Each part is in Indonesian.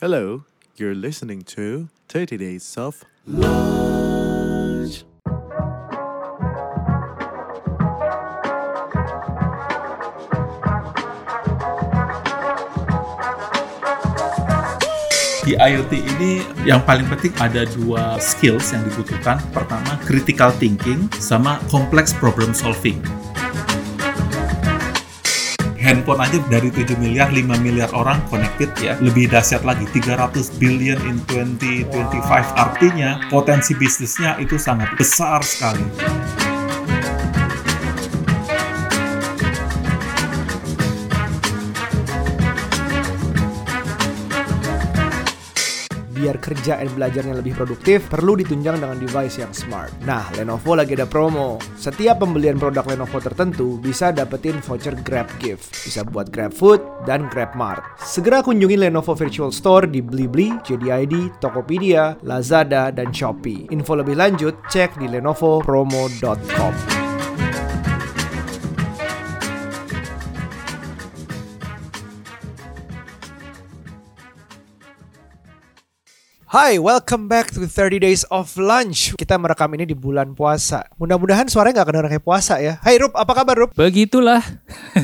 Hello, you're listening to 30 Days of Lunch. di IoT ini yang paling penting ada dua skills yang dibutuhkan. Pertama, critical thinking sama complex problem solving. Handphone aja dari 7 miliar, 5 miliar orang connected ya. Lebih dahsyat lagi, 300 billion in 2025. Artinya potensi bisnisnya itu sangat besar sekali. Kerja dan belajarnya lebih produktif, perlu ditunjang dengan device yang smart. Nah, Lenovo lagi ada promo. Setiap pembelian produk Lenovo tertentu bisa dapetin voucher Grab Gift. Bisa buat Grab Food dan Grab Mart. Segera kunjungi Lenovo Virtual Store di Blibli, JDID, Tokopedia, Lazada, dan Shopee. Info lebih lanjut, cek di lenovopromo.com. Hai, welcome back to 30 Days of Lunch. Kita merekam ini di bulan puasa. Mudah-mudahan suaranya nggak kedengeran kayak puasa ya. Hai Rup, apa kabar Rup? Begitulah.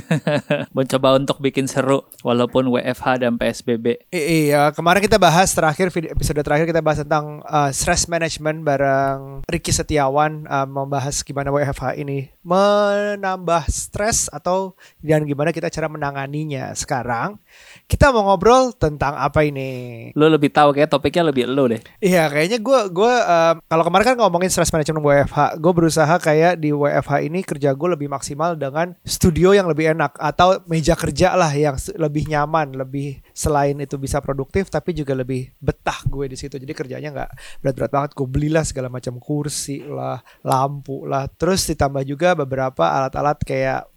Mencoba untuk bikin seru walaupun WFH dan PSBB. I iya, kemarin kita bahas terakhir video episode terakhir kita bahas tentang uh, stress management bareng Ricky Setiawan uh, membahas gimana WFH ini menambah stres atau dan gimana kita cara menanganinya. Sekarang kita mau ngobrol tentang apa ini? Lo lebih tahu kayak topiknya lebih lo deh. Iya, kayaknya gue gue um, kalau kemarin kan ngomongin stress management WFH, gue berusaha kayak di WFH ini kerja gue lebih maksimal dengan studio yang lebih enak atau meja kerja lah yang lebih nyaman, lebih selain itu bisa produktif tapi juga lebih betah gue di situ. Jadi kerjanya nggak berat-berat banget. Gue belilah segala macam kursi lah, lampu lah, terus ditambah juga beberapa alat-alat kayak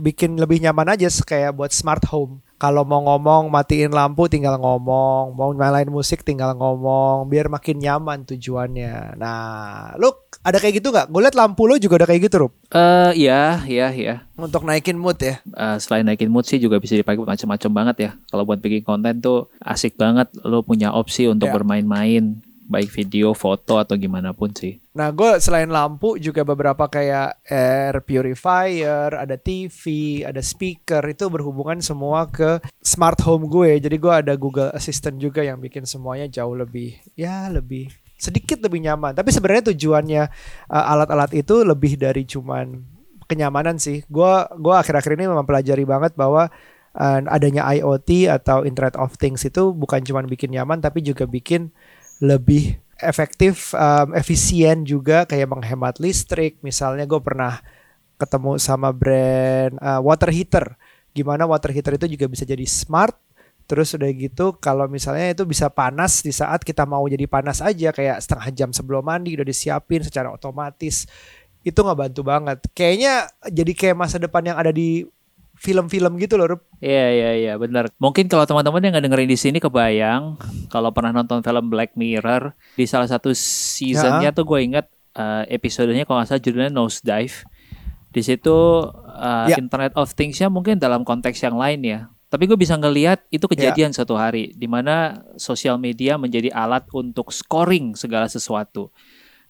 bikin lebih nyaman aja kayak buat smart home kalau mau ngomong matiin lampu tinggal ngomong, mau main musik tinggal ngomong, biar makin nyaman tujuannya. Nah, lu ada kayak gitu nggak? Gue liat lampu lo juga ada kayak gitu, Rup. Eh, uh, iya, iya, iya. Untuk naikin mood ya. Uh, selain naikin mood sih juga bisa dipakai macam-macam banget ya. Kalau buat bikin konten tuh asik banget lo punya opsi untuk yeah. bermain-main baik video, foto atau gimana pun sih. Nah, gue selain lampu juga beberapa kayak air purifier, ada TV, ada speaker itu berhubungan semua ke smart home gue. Jadi gue ada Google Assistant juga yang bikin semuanya jauh lebih ya lebih sedikit lebih nyaman. Tapi sebenarnya tujuannya uh, alat-alat itu lebih dari cuman kenyamanan sih. Gue gua akhir-akhir ini mempelajari banget bahwa uh, adanya IoT atau Internet of Things itu bukan cuma bikin nyaman tapi juga bikin lebih efektif, um, efisien juga kayak menghemat listrik. Misalnya gue pernah ketemu sama brand uh, water heater. Gimana water heater itu juga bisa jadi smart. Terus udah gitu kalau misalnya itu bisa panas di saat kita mau jadi panas aja kayak setengah jam sebelum mandi udah disiapin secara otomatis. Itu nggak bantu banget. Kayaknya jadi kayak masa depan yang ada di film-film gitu loh, Rup. Iya, iya, iya, benar. Mungkin kalau teman-teman yang nggak dengerin di sini kebayang, kalau pernah nonton film Black Mirror, di salah satu seasonnya ya. tuh gue inget uh, episodenya kalau nggak salah judulnya Nose Dive. Di situ uh, ya. Internet of Things-nya mungkin dalam konteks yang lain ya. Tapi gue bisa ngelihat itu kejadian ya. satu hari, di mana sosial media menjadi alat untuk scoring segala sesuatu.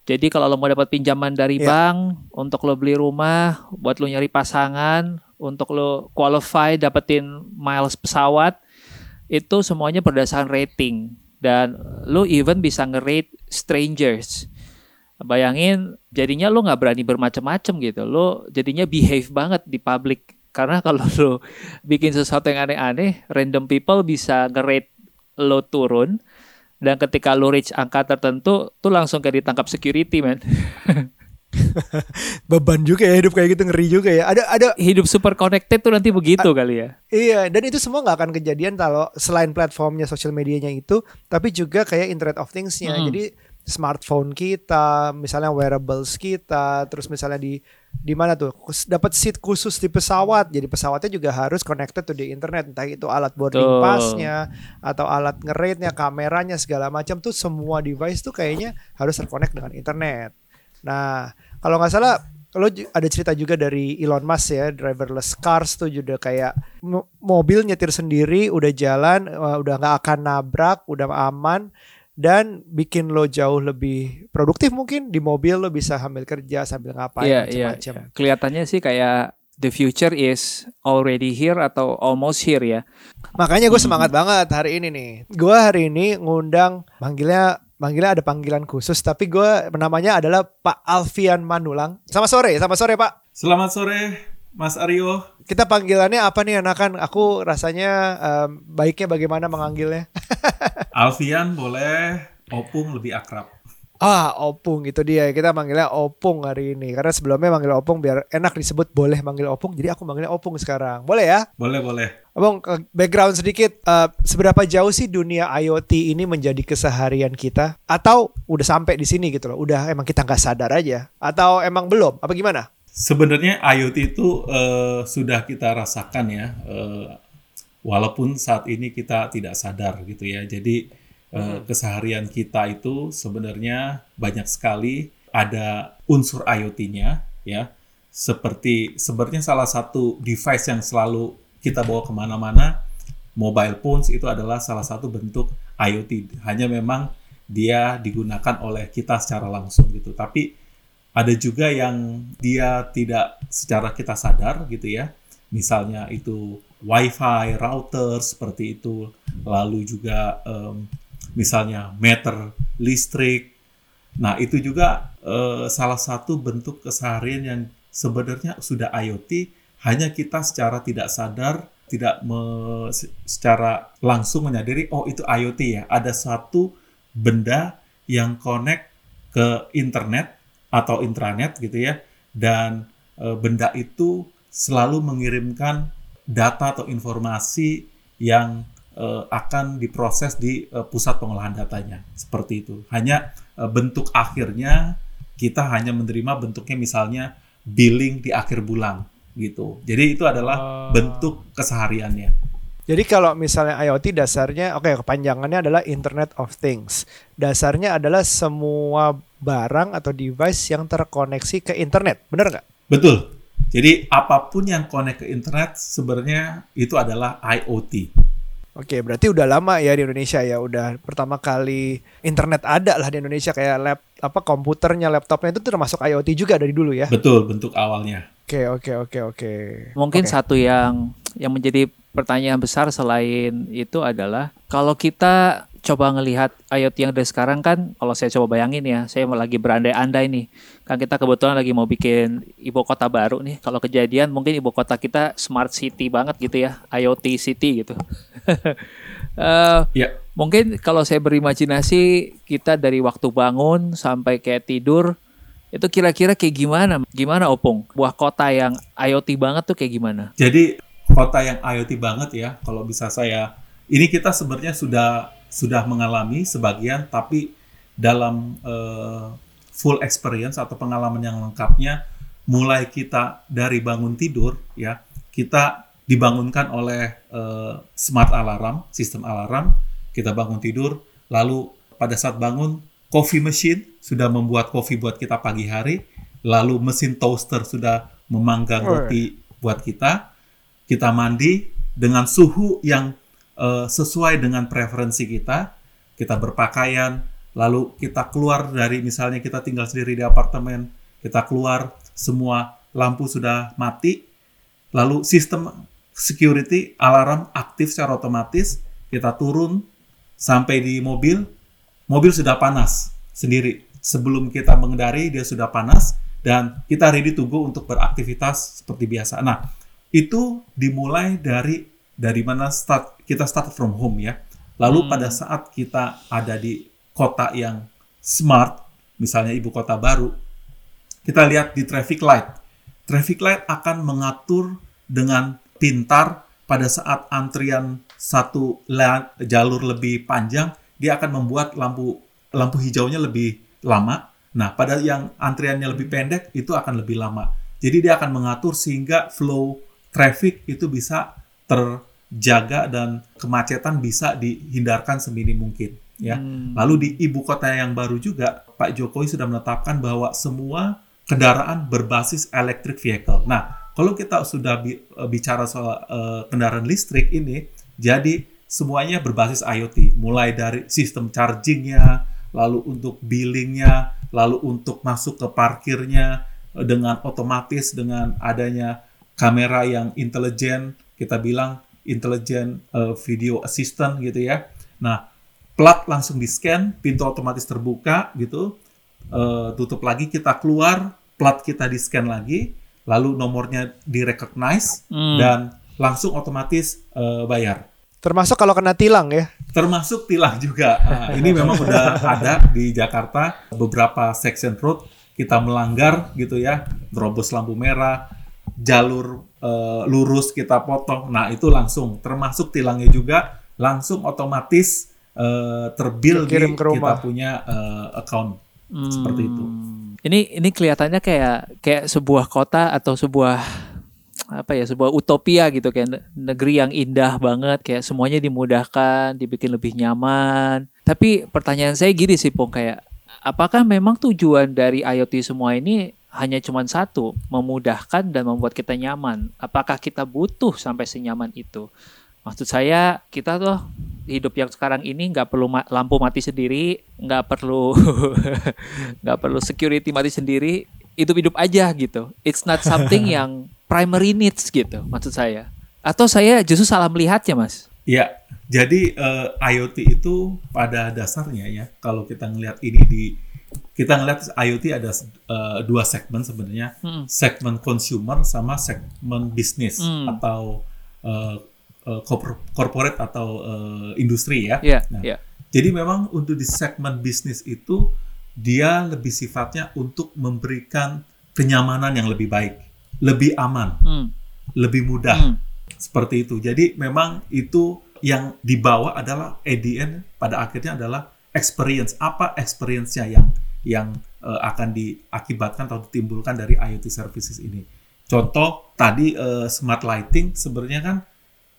Jadi kalau lo mau dapat pinjaman dari ya. bank untuk lo beli rumah, buat lo nyari pasangan, untuk lo qualify dapetin miles pesawat itu semuanya berdasarkan rating dan lo even bisa nge-rate strangers. Bayangin jadinya lo nggak berani bermacam-macam gitu. Lo jadinya behave banget di public karena kalau lo bikin sesuatu yang aneh-aneh, random people bisa nge-rate lo turun dan ketika lo reach angka tertentu tuh langsung kayak ditangkap security man. beban juga ya hidup kayak gitu ngeri juga ya. Ada ada hidup super connected tuh nanti begitu A kali ya. Iya dan itu semua nggak akan kejadian kalau selain platformnya sosial medianya itu tapi juga kayak internet of thingsnya. Hmm. jadi smartphone kita misalnya wearables kita terus misalnya di di mana tuh dapat seat khusus di pesawat. Jadi pesawatnya juga harus connected to di internet entah itu alat boarding tuh. passnya atau alat ngerate-nya kameranya segala macam tuh semua device tuh kayaknya harus terkonek dengan internet Nah, kalau nggak salah Kalau ada cerita juga dari Elon Musk ya, driverless cars tuh juga kayak mobil nyetir sendiri, udah jalan, uh, udah nggak akan nabrak, udah aman dan bikin lo jauh lebih produktif mungkin di mobil lo bisa sambil kerja sambil ngapain yeah, iya, macam-macam. Yeah, Kelihatannya sih kayak the future is already here atau almost here ya. Makanya gue semangat mm-hmm. banget hari ini nih. Gue hari ini ngundang manggilnya manggilnya ada panggilan khusus tapi gue namanya adalah Pak Alfian Manulang. Sama sore, sama sore Pak. Selamat sore Mas Aryo. Kita panggilannya apa nih anak-anak? Aku rasanya um, baiknya bagaimana menganggilnya? Alfian boleh, Opung lebih akrab. Ah, Opung itu dia. Kita manggilnya Opung hari ini. Karena sebelumnya manggil Opung biar enak disebut boleh manggil Opung. Jadi aku manggilnya Opung sekarang. Boleh ya? Boleh, boleh. Abang, background sedikit. Uh, seberapa jauh sih dunia IoT ini menjadi keseharian kita? Atau udah sampai di sini gitu loh? Udah emang kita nggak sadar aja? Atau emang belum? Apa gimana? Sebenarnya IoT itu uh, sudah kita rasakan ya. Uh, walaupun saat ini kita tidak sadar gitu ya. Jadi hmm. keseharian kita itu sebenarnya banyak sekali ada unsur IoT-nya ya. Seperti sebenarnya salah satu device yang selalu kita bawa ke mana-mana, mobile phones itu adalah salah satu bentuk IoT. Hanya memang dia digunakan oleh kita secara langsung gitu. Tapi ada juga yang dia tidak secara kita sadar gitu ya. Misalnya itu wifi, router seperti itu, lalu juga um, misalnya meter listrik. Nah itu juga uh, salah satu bentuk keseharian yang sebenarnya sudah IoT, hanya kita secara tidak sadar, tidak me, secara langsung menyadari, oh itu IoT ya, ada satu benda yang connect ke internet atau intranet gitu ya, dan e, benda itu selalu mengirimkan data atau informasi yang uh, akan diproses di uh, pusat pengolahan datanya seperti itu. Hanya uh, bentuk akhirnya kita hanya menerima bentuknya misalnya billing di akhir bulan gitu. Jadi itu adalah uh. bentuk kesehariannya. Jadi kalau misalnya IoT dasarnya oke okay, kepanjangannya adalah Internet of Things. Dasarnya adalah semua barang atau device yang terkoneksi ke internet. Benar nggak? Betul. Jadi apa pun yang connect ke internet sebenarnya itu adalah IoT. Oke, berarti udah lama ya di Indonesia ya. Udah pertama kali internet ada lah di Indonesia kayak lab apa komputernya, laptopnya itu termasuk IoT juga dari dulu ya. Betul, bentuk awalnya. Oke, oke, oke, oke. Mungkin oke. satu yang yang menjadi pertanyaan besar selain itu adalah kalau kita coba ngelihat IoT yang dari sekarang kan kalau saya coba bayangin ya saya lagi berandai-andai nih. Kan kita kebetulan lagi mau bikin ibu kota baru nih. Kalau kejadian mungkin ibu kota kita smart city banget gitu ya IoT city gitu. Uh, yeah. mungkin kalau saya berimajinasi kita dari waktu bangun sampai kayak tidur itu kira-kira kayak gimana? Gimana opung? Buah kota yang IoT banget tuh kayak gimana? Jadi kota yang IoT banget ya kalau bisa saya. Ini kita sebenarnya sudah sudah mengalami sebagian, tapi dalam uh, full experience atau pengalaman yang lengkapnya, mulai kita dari bangun tidur, ya kita dibangunkan oleh uh, smart alarm, sistem alarm, kita bangun tidur, lalu pada saat bangun, coffee machine sudah membuat kopi buat kita pagi hari, lalu mesin toaster sudah memanggang roti buat kita, kita mandi dengan suhu yang uh, sesuai dengan preferensi kita, kita berpakaian, lalu kita keluar dari misalnya kita tinggal sendiri di apartemen, kita keluar semua lampu sudah mati, lalu sistem security alarm aktif secara otomatis, kita turun sampai di mobil, mobil sudah panas sendiri. Sebelum kita mengendari dia sudah panas dan kita ready to go untuk beraktivitas seperti biasa. Nah, itu dimulai dari dari mana start kita start from home ya. Lalu hmm. pada saat kita ada di kota yang smart, misalnya ibu kota baru, kita lihat di traffic light. Traffic light akan mengatur dengan pintar pada saat antrian satu jalur lebih panjang, dia akan membuat lampu lampu hijaunya lebih lama. Nah, pada yang antriannya lebih pendek itu akan lebih lama. Jadi dia akan mengatur sehingga flow traffic itu bisa terjaga dan kemacetan bisa dihindarkan seminim mungkin ya. Hmm. Lalu di ibu kota yang baru juga Pak Jokowi sudah menetapkan bahwa semua kendaraan berbasis electric vehicle. Nah, kalau kita sudah bi eh, bicara soal uh, kendaraan listrik ini, jadi semuanya berbasis IoT, mulai dari sistem chargingnya, lalu untuk billingnya, lalu untuk masuk ke parkirnya uh, dengan otomatis dengan adanya kamera yang intelijen, kita bilang intelligent uh, video assistant gitu ya. Nah, plat langsung di scan, pintu otomatis terbuka gitu, uh, tutup lagi kita keluar, plat kita di scan lagi, lalu nomornya di recognize Hmm. dan langsung otomatis uh, bayar. Termasuk kalau kena tilang ya. Termasuk tilang juga. Nah, ini memang udah ada di Jakarta beberapa section road kita melanggar gitu ya, terobos lampu merah, jalur eh, lurus kita potong. Nah, itu langsung termasuk tilangnya juga langsung otomatis eh, terbil di ke rumah. kita punya eh, account. Seperti itu. Hmm. Ini ini kelihatannya kayak kayak sebuah kota atau sebuah apa ya sebuah utopia gitu kayak ne- negeri yang indah banget kayak semuanya dimudahkan dibikin lebih nyaman tapi pertanyaan saya gini sih Pong kayak apakah memang tujuan dari IoT semua ini hanya cuma satu memudahkan dan membuat kita nyaman. Apakah kita butuh sampai senyaman itu? Maksud saya kita tuh hidup yang sekarang ini nggak perlu ma- lampu mati sendiri nggak perlu nggak perlu security mati sendiri hidup-hidup aja gitu. It's not something yang primary needs gitu maksud saya. Atau saya justru salah melihatnya mas? Ya, jadi eh, IoT itu pada dasarnya ya, kalau kita ngelihat ini di kita ngelihat IoT ada eh, dua segmen sebenarnya, Mm. segmen consumer sama segmen bisnis Mm. atau corpor- corporate atau eh, industri ya. ya Nah, ya Jadi memang untuk di segmen bisnis itu dia lebih sifatnya untuk memberikan kenyamanan yang lebih baik, lebih aman, Hmm, lebih mudah hmm, seperti itu. Jadi memang itu yang dibawa adalah ADN pada akhirnya adalah experience. Apa experience-nya yang yang eh, akan diakibatkan atau ditimbulkan dari IoT services ini. Contoh tadi eh, smart lighting sebenarnya kan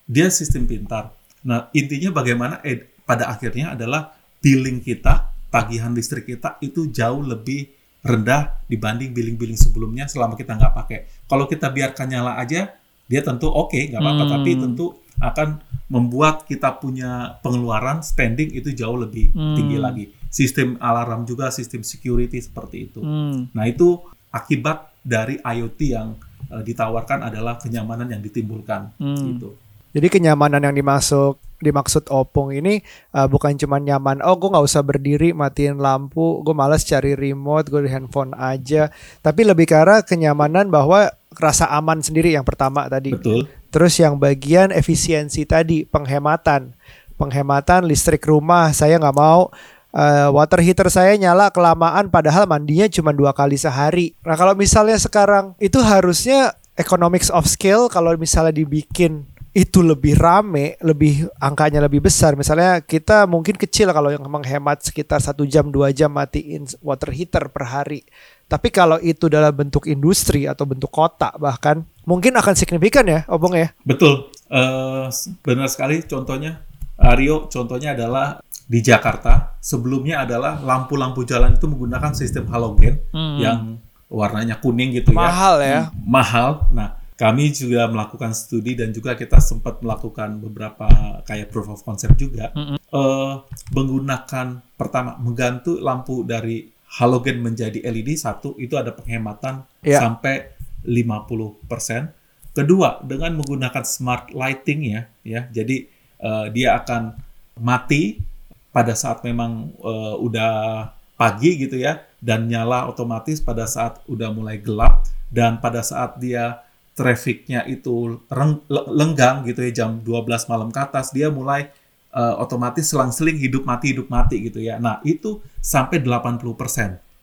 dia sistem pintar. Nah, intinya bagaimana ed- pada akhirnya adalah billing kita, tagihan listrik kita itu jauh lebih rendah dibanding billing-billing sebelumnya selama kita nggak pakai. Kalau kita biarkan nyala aja, dia tentu oke, nggak apa-apa, Hmm. tapi tentu akan membuat kita punya pengeluaran spending itu jauh lebih Hmm. tinggi lagi. Sistem alarm juga, sistem security seperti itu. hmm. Nah, itu akibat dari IoT yang eh, ditawarkan adalah kenyamanan yang ditimbulkan Hmm. gitu. Jadi kenyamanan yang dimasuk dimaksud opung ini uh, bukan cuma nyaman. Oh, gue nggak usah berdiri matiin lampu, gue malas cari remote, gue di handphone aja. Tapi lebih ke arah kenyamanan bahwa rasa aman sendiri yang pertama tadi. Betul. Terus yang bagian efisiensi tadi penghematan, penghematan listrik rumah. Saya nggak mau uh, water heater saya nyala kelamaan, padahal mandinya cuma dua kali sehari. Nah kalau misalnya sekarang itu harusnya economics of scale kalau misalnya dibikin itu lebih rame, lebih angkanya lebih besar. Misalnya kita mungkin kecil kalau yang menghemat sekitar satu jam dua jam matiin water heater per hari. Tapi kalau itu dalam bentuk industri atau bentuk kota bahkan mungkin akan signifikan ya, obong ya. Betul. Eh, benar sekali contohnya Aryo contohnya adalah di Jakarta sebelumnya adalah lampu-lampu jalan itu menggunakan sistem halogen Hmm. yang warnanya kuning gitu ya. Mahal ya. Mahal. Nah, kami juga melakukan studi dan juga kita sempat melakukan beberapa kayak proof of concept juga. Mm-mm. Eh, menggunakan pertama mengganti lampu dari halogen menjadi LED satu itu ada penghematan Iya. sampai 50%. Kedua, dengan menggunakan smart lighting ya, ya. Jadi eh, dia akan mati pada saat memang eh, udah pagi gitu ya dan nyala otomatis pada saat udah mulai gelap dan pada saat dia trafficnya itu reng- le- lenggang gitu ya jam 12 malam ke atas dia mulai eh, otomatis selang-seling hidup mati hidup mati gitu ya. Nah, itu sampai 80%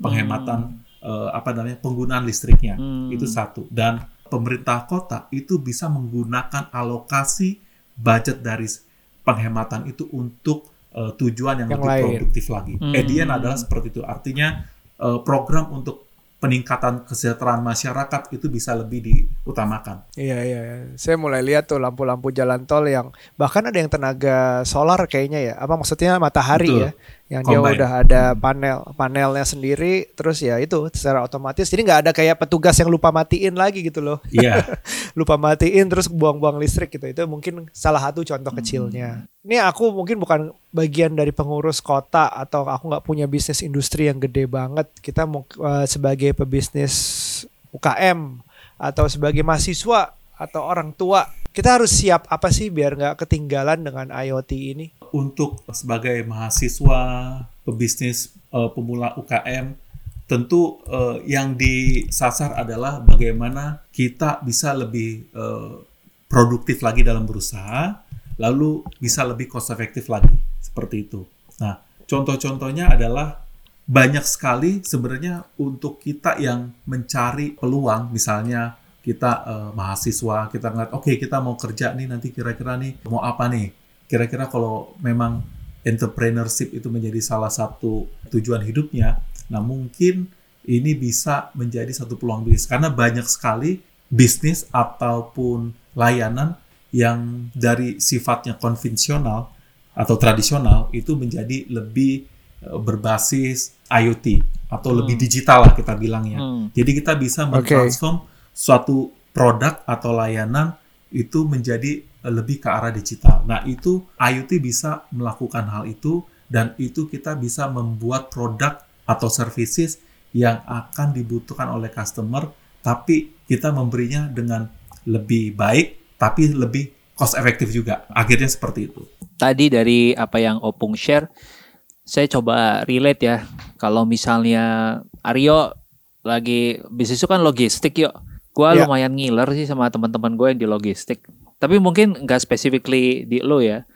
penghematan eh, apa namanya penggunaan listriknya. Hmm. Itu satu. Dan pemerintah kota itu bisa menggunakan alokasi budget dari penghematan itu untuk eh, tujuan yang, Yang lebih lain. produktif lagi. Hmm. EDN adalah seperti itu. Artinya eh, program untuk peningkatan kesejahteraan masyarakat itu bisa lebih diutamakan. Iya, iya, iya. Saya mulai lihat tuh lampu-lampu jalan tol yang bahkan ada yang tenaga solar kayaknya ya. Apa maksudnya matahari Betul. ya? Yang dia Combine. udah ada panel panelnya sendiri terus ya itu secara otomatis. Jadi nggak ada kayak petugas yang lupa matiin lagi gitu loh. Iya, lupa matiin terus buang-buang listrik gitu. Itu mungkin salah satu contoh kecilnya. Ini aku mungkin bukan bagian dari pengurus kota atau aku nggak punya bisnis industri yang gede banget. Kita eh, sebagai pebisnis UKM atau sebagai mahasiswa atau orang tua, kita harus siap apa sih biar nggak ketinggalan dengan IoT ini? untuk sebagai mahasiswa, pebisnis, eh, pemula UKM, tentu eh, yang disasar adalah bagaimana kita bisa lebih eh, produktif lagi dalam berusaha, lalu bisa lebih cost efektif lagi, seperti itu. Nah, contoh-contohnya adalah banyak sekali sebenarnya untuk kita yang mencari peluang, misalnya kita eh, mahasiswa, kita ngeliat, oke kita mau kerja nih nanti kira-kira nih mau apa nih? Kira-kira kalau memang entrepreneurship itu menjadi salah satu tujuan hidupnya, nah mungkin ini bisa menjadi satu peluang bisnis karena banyak sekali bisnis ataupun layanan yang dari sifatnya konvensional atau tradisional itu menjadi lebih eh, berbasis IoT atau lebih digital lah kita bilangnya. Hmm. Jadi kita bisa mentransform suatu produk atau layanan itu menjadi eh, lebih ke arah digital. Nah, itu IoT bisa melakukan hal itu dan itu kita bisa membuat produk atau services yang akan dibutuhkan oleh customer tapi kita memberinya dengan lebih baik tapi lebih cost efektif juga. Akhirnya seperti itu. Tadi dari apa yang Opung share, saya coba relate ya. Kalau misalnya Aryo lagi bisnis itu kan logistik yuk. Gua Ya. lumayan ngiler sih sama teman-teman gue yang di logistik. Tapi mungkin nggak specifically di lo ya.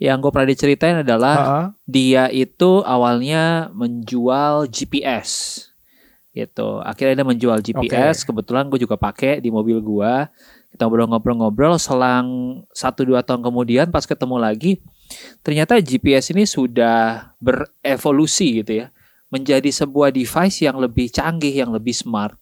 Yang gue pernah diceritain adalah Heeh. dia itu awalnya menjual GPS gitu. Akhirnya dia menjual GPS. Kebetulan gue juga pakai di mobil gua. Kita ngobrol-ngobrol-ngobrol. Selang 1-2 tahun kemudian pas ketemu lagi, ternyata GPS ini sudah berevolusi gitu ya, menjadi sebuah device yang lebih canggih, yang lebih smart.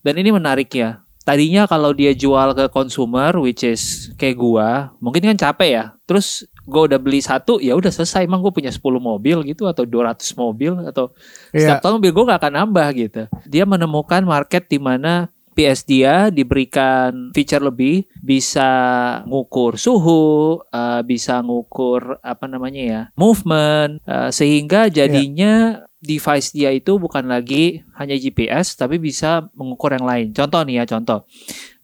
Dan ini menarik ya. Tadinya kalau dia jual ke consumer, which is kayak gua, mungkin kan capek ya. Terus gua udah beli satu, ya udah selesai. Emang gue punya 10 mobil gitu atau 200 mobil atau Iya. setiap tahun mobil gue gak akan nambah gitu. Dia menemukan market di mana PS dia diberikan feature lebih, bisa ngukur suhu, eh, bisa ngukur apa namanya ya, movement, eh, sehingga jadinya device dia itu bukan lagi hanya GPS tapi bisa mengukur yang lain. Contoh nih ya, contoh.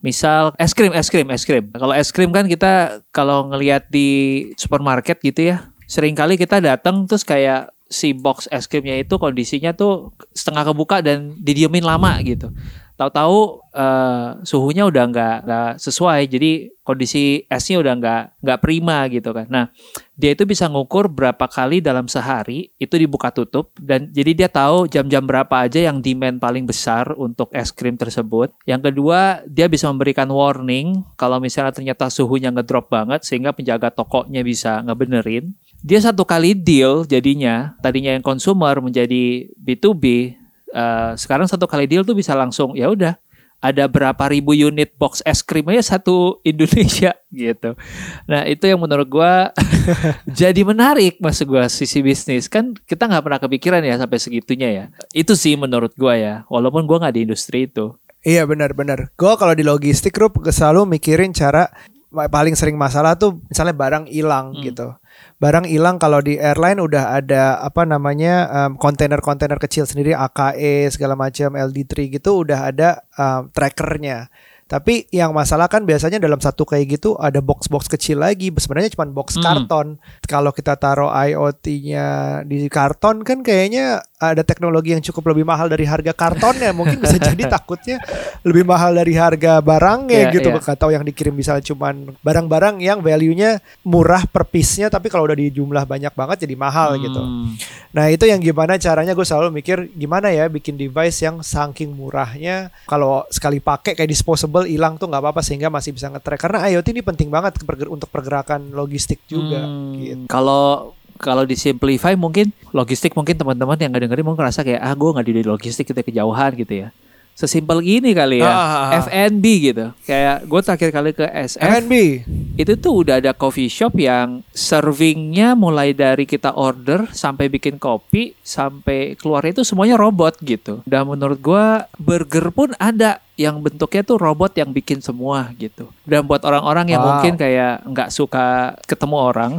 Misal es krim, es krim, es krim. Kalau es krim kan kita kalau ngelihat di supermarket gitu ya, sering kali kita datang terus kayak si box es krimnya itu kondisinya tuh setengah kebuka dan didiemin lama gitu. Tahu-tahu eh, suhunya udah nggak nggak sesuai, jadi kondisi esnya udah nggak nggak prima gitu kan. Nah, dia itu bisa ngukur berapa kali dalam sehari itu dibuka tutup dan jadi dia tahu jam-jam berapa aja yang demand paling besar untuk es krim tersebut. Yang kedua, dia bisa memberikan warning kalau misalnya ternyata suhunya ngedrop banget sehingga penjaga tokonya bisa ngebenerin. Dia satu kali deal jadinya, tadinya yang consumer menjadi B2B, eh, sekarang satu kali deal tuh bisa langsung ya udah ada berapa ribu unit box es krim aja satu Indonesia gitu. Nah itu yang menurut gua jadi menarik mas gua sisi bisnis kan kita nggak pernah kepikiran ya sampai segitunya ya. Itu sih menurut gua ya. Walaupun gua nggak di industri itu. Iya benar-benar. Gue kalau di logistik Rup selalu mikirin cara paling sering masalah tuh misalnya barang hilang Hmm. gitu. Barang hilang kalau di airline udah ada apa namanya em, kontainer-kontainer kecil sendiri AKE segala macam LD3 gitu udah ada em, trackernya. Tapi yang masalah kan biasanya dalam satu kayak gitu ada box-box kecil lagi. Sebenarnya cuma box Hmm. karton. Kalau kita taruh IoT-nya di karton kan kayaknya ada teknologi yang cukup lebih mahal dari harga kartonnya. Mungkin bisa jadi takutnya lebih mahal dari harga barangnya Iya, gitu. iya. Atau yang dikirim misalnya cuman barang-barang yang value-nya murah per piece-nya tapi kalau udah di jumlah banyak banget jadi mahal gitu. Hmm. Nah itu yang gimana caranya gue selalu mikir gimana ya bikin device yang saking murahnya kalau sekali pakai kayak disposable hilang tuh nggak apa-apa sehingga masih bisa nge-track karena IoT ini penting banget untuk pergerakan logistik juga. Hmm, Gitu. Kalau kalau disimplify mungkin logistik mungkin teman-teman yang nggak dengerin mungkin ngerasa kayak ah gue nggak di logistik kita kejauhan gitu ya. sesimpel gini kali ya. Ah, ah, ah. F&B gitu. Kayak gue terakhir kali ke SF F&B. itu tuh udah ada coffee shop yang servingnya mulai dari kita order sampai bikin kopi sampai keluar itu semuanya robot gitu. Dan menurut gua burger pun ada yang bentuknya tuh robot yang bikin semua gitu. Dan buat orang-orang yang Wow. mungkin kayak nggak suka ketemu orang,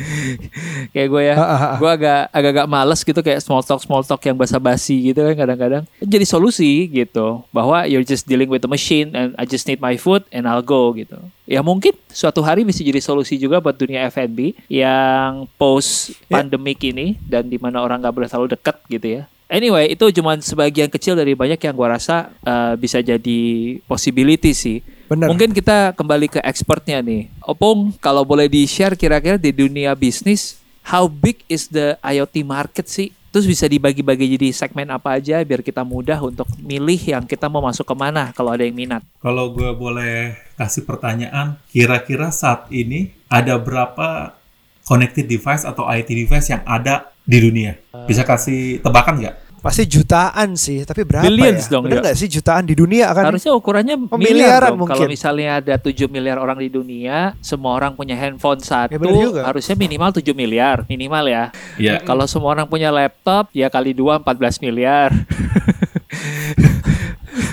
kayak gue ya, gue agak agak-agak males gitu kayak small talk small talk yang basa-basi gitu kan kadang-kadang. Jadi solusi gitu bahwa you're just dealing with the machine and I just need my food and I'll go gitu. Ya mungkin suatu hari bisa jadi solusi juga buat dunia F&B yang post pandemic ini dan di mana orang nggak boleh terlalu dekat gitu ya. Anyway, itu cuma sebagian kecil dari banyak yang gua rasa uh, bisa jadi possibility sih. Bener. Mungkin kita kembali ke expertnya nih. Opung, kalau boleh di-share kira-kira di dunia bisnis, how big is the IoT market sih? Terus bisa dibagi-bagi jadi segmen apa aja biar kita mudah untuk milih yang kita mau masuk ke mana kalau ada yang minat. Kalau gue boleh kasih pertanyaan, kira-kira saat ini ada berapa connected device atau IoT device yang ada di dunia? Bisa kasih tebakan nggak? Pasti jutaan sih, tapi berapa Billions ya? dong, Bener ya. nggak sih jutaan di dunia kan? Harusnya ukurannya Oh, miliar miliaran dong. Kalau mungkin. misalnya ada 7 miliar orang di dunia, semua orang punya handphone satu, Ya, bener juga. harusnya minimal 7 miliar, minimal ya. Ya, Kalau semua orang punya laptop, ya kali dua 14 miliar.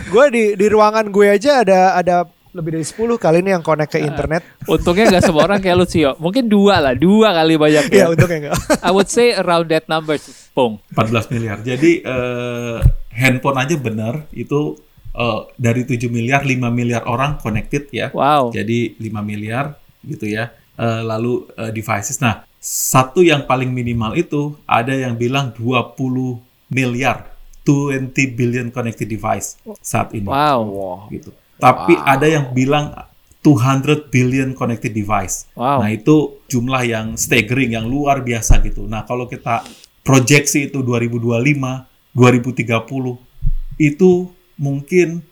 Gue di di ruangan gue aja ada ada lebih dari 10 kali nih yang connect ke internet. Untungnya nggak semua orang kayak lu Cio. Mungkin dua lah, dua kali banyak ya ya. untungnya enggak. I would say around that number, Pung. 14 miliar. Jadi eh, handphone aja benar itu eh, dari 7 miliar 5 miliar orang connected ya. Wow. Jadi 5 miliar gitu ya. Eh, lalu eh, devices. Nah, satu yang paling minimal itu ada yang bilang 20 miliar 20 billion connected device saat ini Wow. gitu. Tapi ada yang bilang 200 billion connected device. Wow. Nah, itu jumlah yang staggering, yang luar biasa gitu. Nah, kalau kita proyeksi itu 2025, 2030, itu mungkin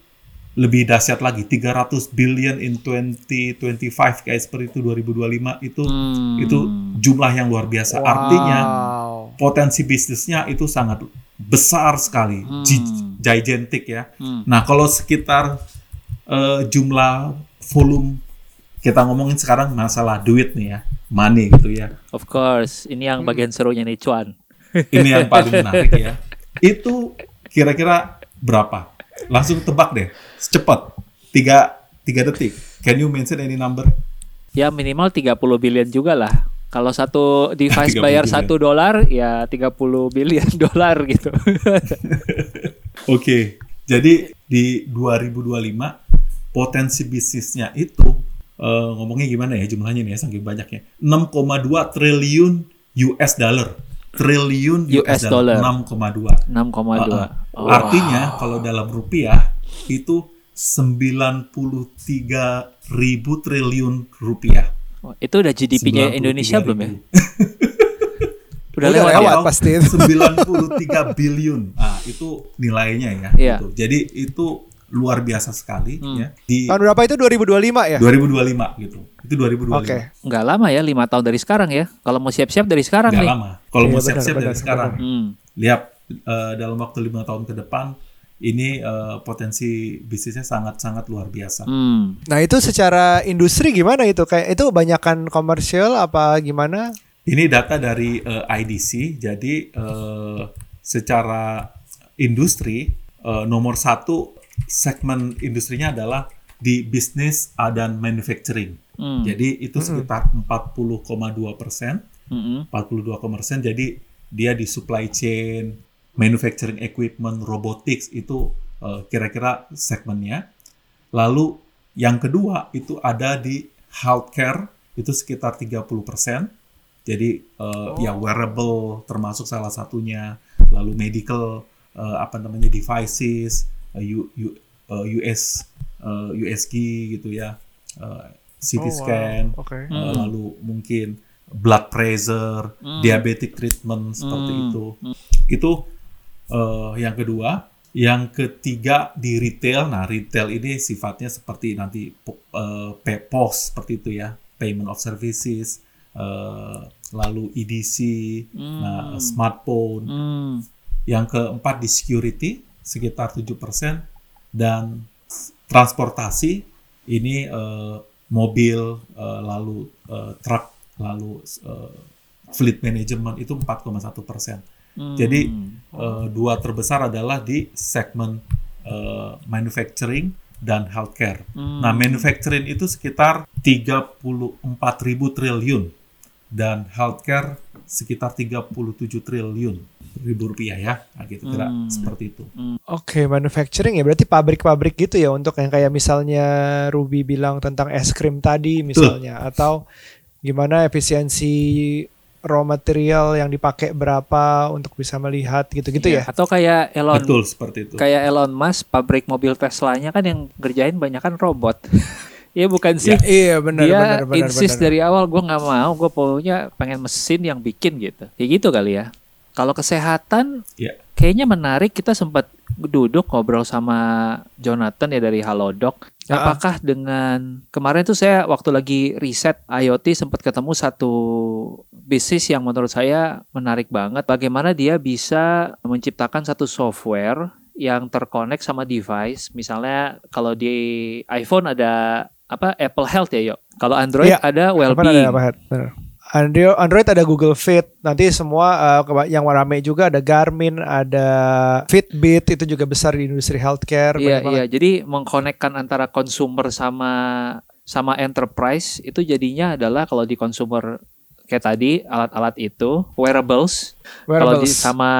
lebih dahsyat lagi 300 billion in 2025 kayak seperti itu 2025 itu Hmm. itu jumlah yang luar biasa. Artinya Wow. potensi bisnisnya itu sangat besar sekali, Hmm. gi- gigantic ya. Hmm. Nah, kalau sekitar eh, jumlah volume kita ngomongin sekarang masalah duit nih ya, money gitu ya. Of course, ini yang bagian serunya nih Cuan. Ini yang paling menarik ya. Itu kira-kira berapa? Langsung tebak deh, secepat. Tiga, tiga detik. Can you mention any number? Ya minimal 30 billion juga lah. Kalau satu device 30 bayar satu dolar, ya 30 billion dolar gitu. Oke, jadi di 2025 potensi bisnisnya itu eh, ngomongnya gimana ya jumlahnya nih ya saking banyaknya 6,2 triliun US dollar triliun US, US dollar. dollar 6,2 6,2. Uh-uh. Oh. artinya kalau dalam rupiah itu 93 ribu triliun rupiah Oh, itu udah GDP-nya 93 Indonesia belum ya? Udah, Udah lewat, lewat. ya? pasti itu. 93 billion. Ah, itu nilainya ya. Iya. gitu. Jadi itu luar biasa sekali Hmm. ya. Di Tahun berapa itu 2025 ya? 2025 gitu. Itu 2025. Oke. Nggak lama ya, lima tahun dari sekarang ya. Kalau mau siap-siap dari sekarang Nggak nih. lama. Kalau Iya, mau benar, siap-siap dari benar, sekarang. Hmm. Lihat eh, dalam waktu lima tahun ke depan ini eh, potensi bisnisnya sangat-sangat luar biasa. Hmm. Nah itu secara industri gimana itu? Kayak itu banyakan komersial apa gimana? Ini data dari eh, IDC. Jadi eh, secara industri eh, nomor satu segmen industrinya adalah di bisnis uh, dan manufacturing. Hmm. Jadi itu sekitar 40,2 persen, Mm-mm. 42 persen. Jadi dia di supply chain, manufacturing equipment, robotics itu eh, kira-kira segmennya. Lalu yang kedua itu ada di healthcare itu sekitar 30 persen. Jadi eh, ya wearable termasuk salah satunya. Lalu medical eh, apa namanya devices, U- U- eh, US eh, USG gitu ya, eh, CT Oh, wow. scan, Oke. eh, Hmm. lalu mungkin blood pressure, Hmm. diabetic treatment seperti Hmm. itu. Itu eh, yang kedua. Yang ketiga di retail. Nah, retail ini sifatnya seperti nanti po- eh, P- POS seperti itu ya, payment of services, eh, lalu EDC, Hmm. nah smartphone. Hmm. Yang keempat di security sekitar 7%, dan transportasi ini uh, mobil uh, lalu uh, truk lalu uh, fleet management itu 4,1 persen. Hmm. Jadi uh, dua terbesar adalah di segmen uh, manufacturing dan healthcare. Hmm. Nah, manufacturing itu sekitar 34 ribu triliun dan healthcare sekitar 37 triliun ribu rupiah ya, nah, gitu kira hmm. seperti itu. Hmm. Oke, okay, manufacturing ya berarti pabrik-pabrik gitu ya untuk yang kayak misalnya Ruby bilang tentang es krim tadi misalnya Tuh. atau gimana efisiensi raw material yang dipakai berapa untuk bisa melihat gitu-gitu ya, ya. Atau kayak Elon Betul seperti itu. Kayak Elon Musk pabrik mobil Tesla-nya kan yang kerjain banyak kan robot. Iya bukan sih. Ya, iya benar Dia benar benar. insist dari awal gue nggak mau, gue pokoknya pengen mesin yang bikin gitu. Kayak gitu kali ya. Kalau kesehatan, ya. kayaknya menarik kita sempat duduk ngobrol sama Jonathan ya dari Halodoc. Apakah dengan kemarin tuh saya waktu lagi riset IoT sempat ketemu satu bisnis yang menurut saya menarik banget. Bagaimana dia bisa menciptakan satu software yang terkonek sama device. Misalnya kalau di iPhone ada apa Apple Health ya, yuk. Kalau Android ya, ada Wellbeing. Ada Android, Android ada Google Fit. Nanti semua uh, yang rame juga ada Garmin, ada Fitbit itu juga besar di industri healthcare. Iya iya. Jadi mengkonekkan antara consumer sama sama enterprise itu jadinya adalah kalau di consumer kayak tadi alat-alat itu wearables. wearables. Kalau di sama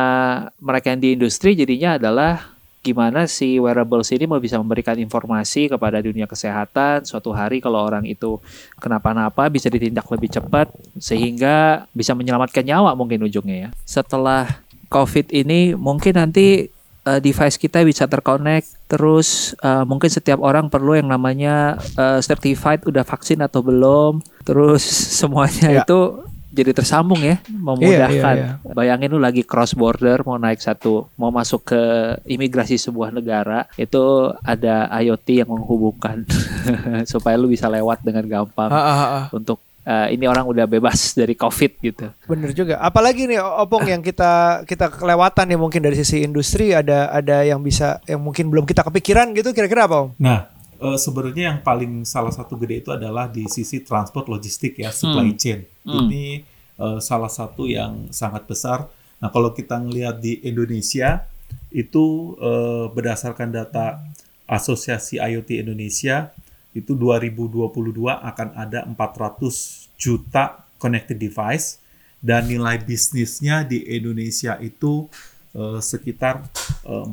mereka yang di industri jadinya adalah gimana si wearables ini mau bisa memberikan informasi kepada dunia kesehatan suatu hari kalau orang itu kenapa-napa bisa ditindak lebih cepat sehingga bisa menyelamatkan nyawa mungkin ujungnya ya. Setelah COVID ini mungkin nanti uh, device kita bisa terkonek terus uh, mungkin setiap orang perlu yang namanya uh, certified udah vaksin atau belum terus semuanya ya. itu jadi tersambung ya, memudahkan. Iya, iya, iya. Bayangin lu lagi cross border mau naik satu, mau masuk ke imigrasi sebuah negara, itu ada IoT yang menghubungkan supaya lu bisa lewat dengan gampang ha, ha, ha. untuk uh, ini orang udah bebas dari COVID gitu. Bener juga. Apalagi nih opong yang kita kita kelewatan nih mungkin dari sisi industri ada ada yang bisa yang mungkin belum kita kepikiran gitu kira-kira apa om? Nah uh, sebenarnya yang paling salah satu gede itu adalah di sisi transport logistik ya supply hmm. chain. Hmm. Ini uh, salah satu yang sangat besar. Nah kalau kita ngelihat di Indonesia itu uh, berdasarkan data Asosiasi IoT Indonesia itu 2022 akan ada 400 juta connected device dan nilai bisnisnya di Indonesia itu uh, sekitar uh,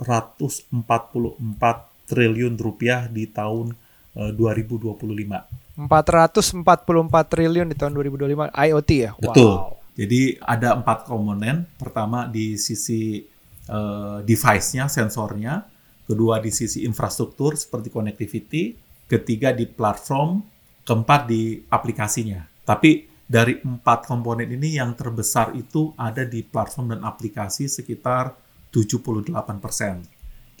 444 triliun rupiah di tahun uh, 2025. 444 triliun di tahun 2025 IoT ya. Betul. Wow. Jadi ada empat komponen. Pertama di sisi uh, device-nya, sensornya. Kedua di sisi infrastruktur seperti connectivity. Ketiga di platform. Keempat di aplikasinya. Tapi dari empat komponen ini yang terbesar itu ada di platform dan aplikasi sekitar 78 persen.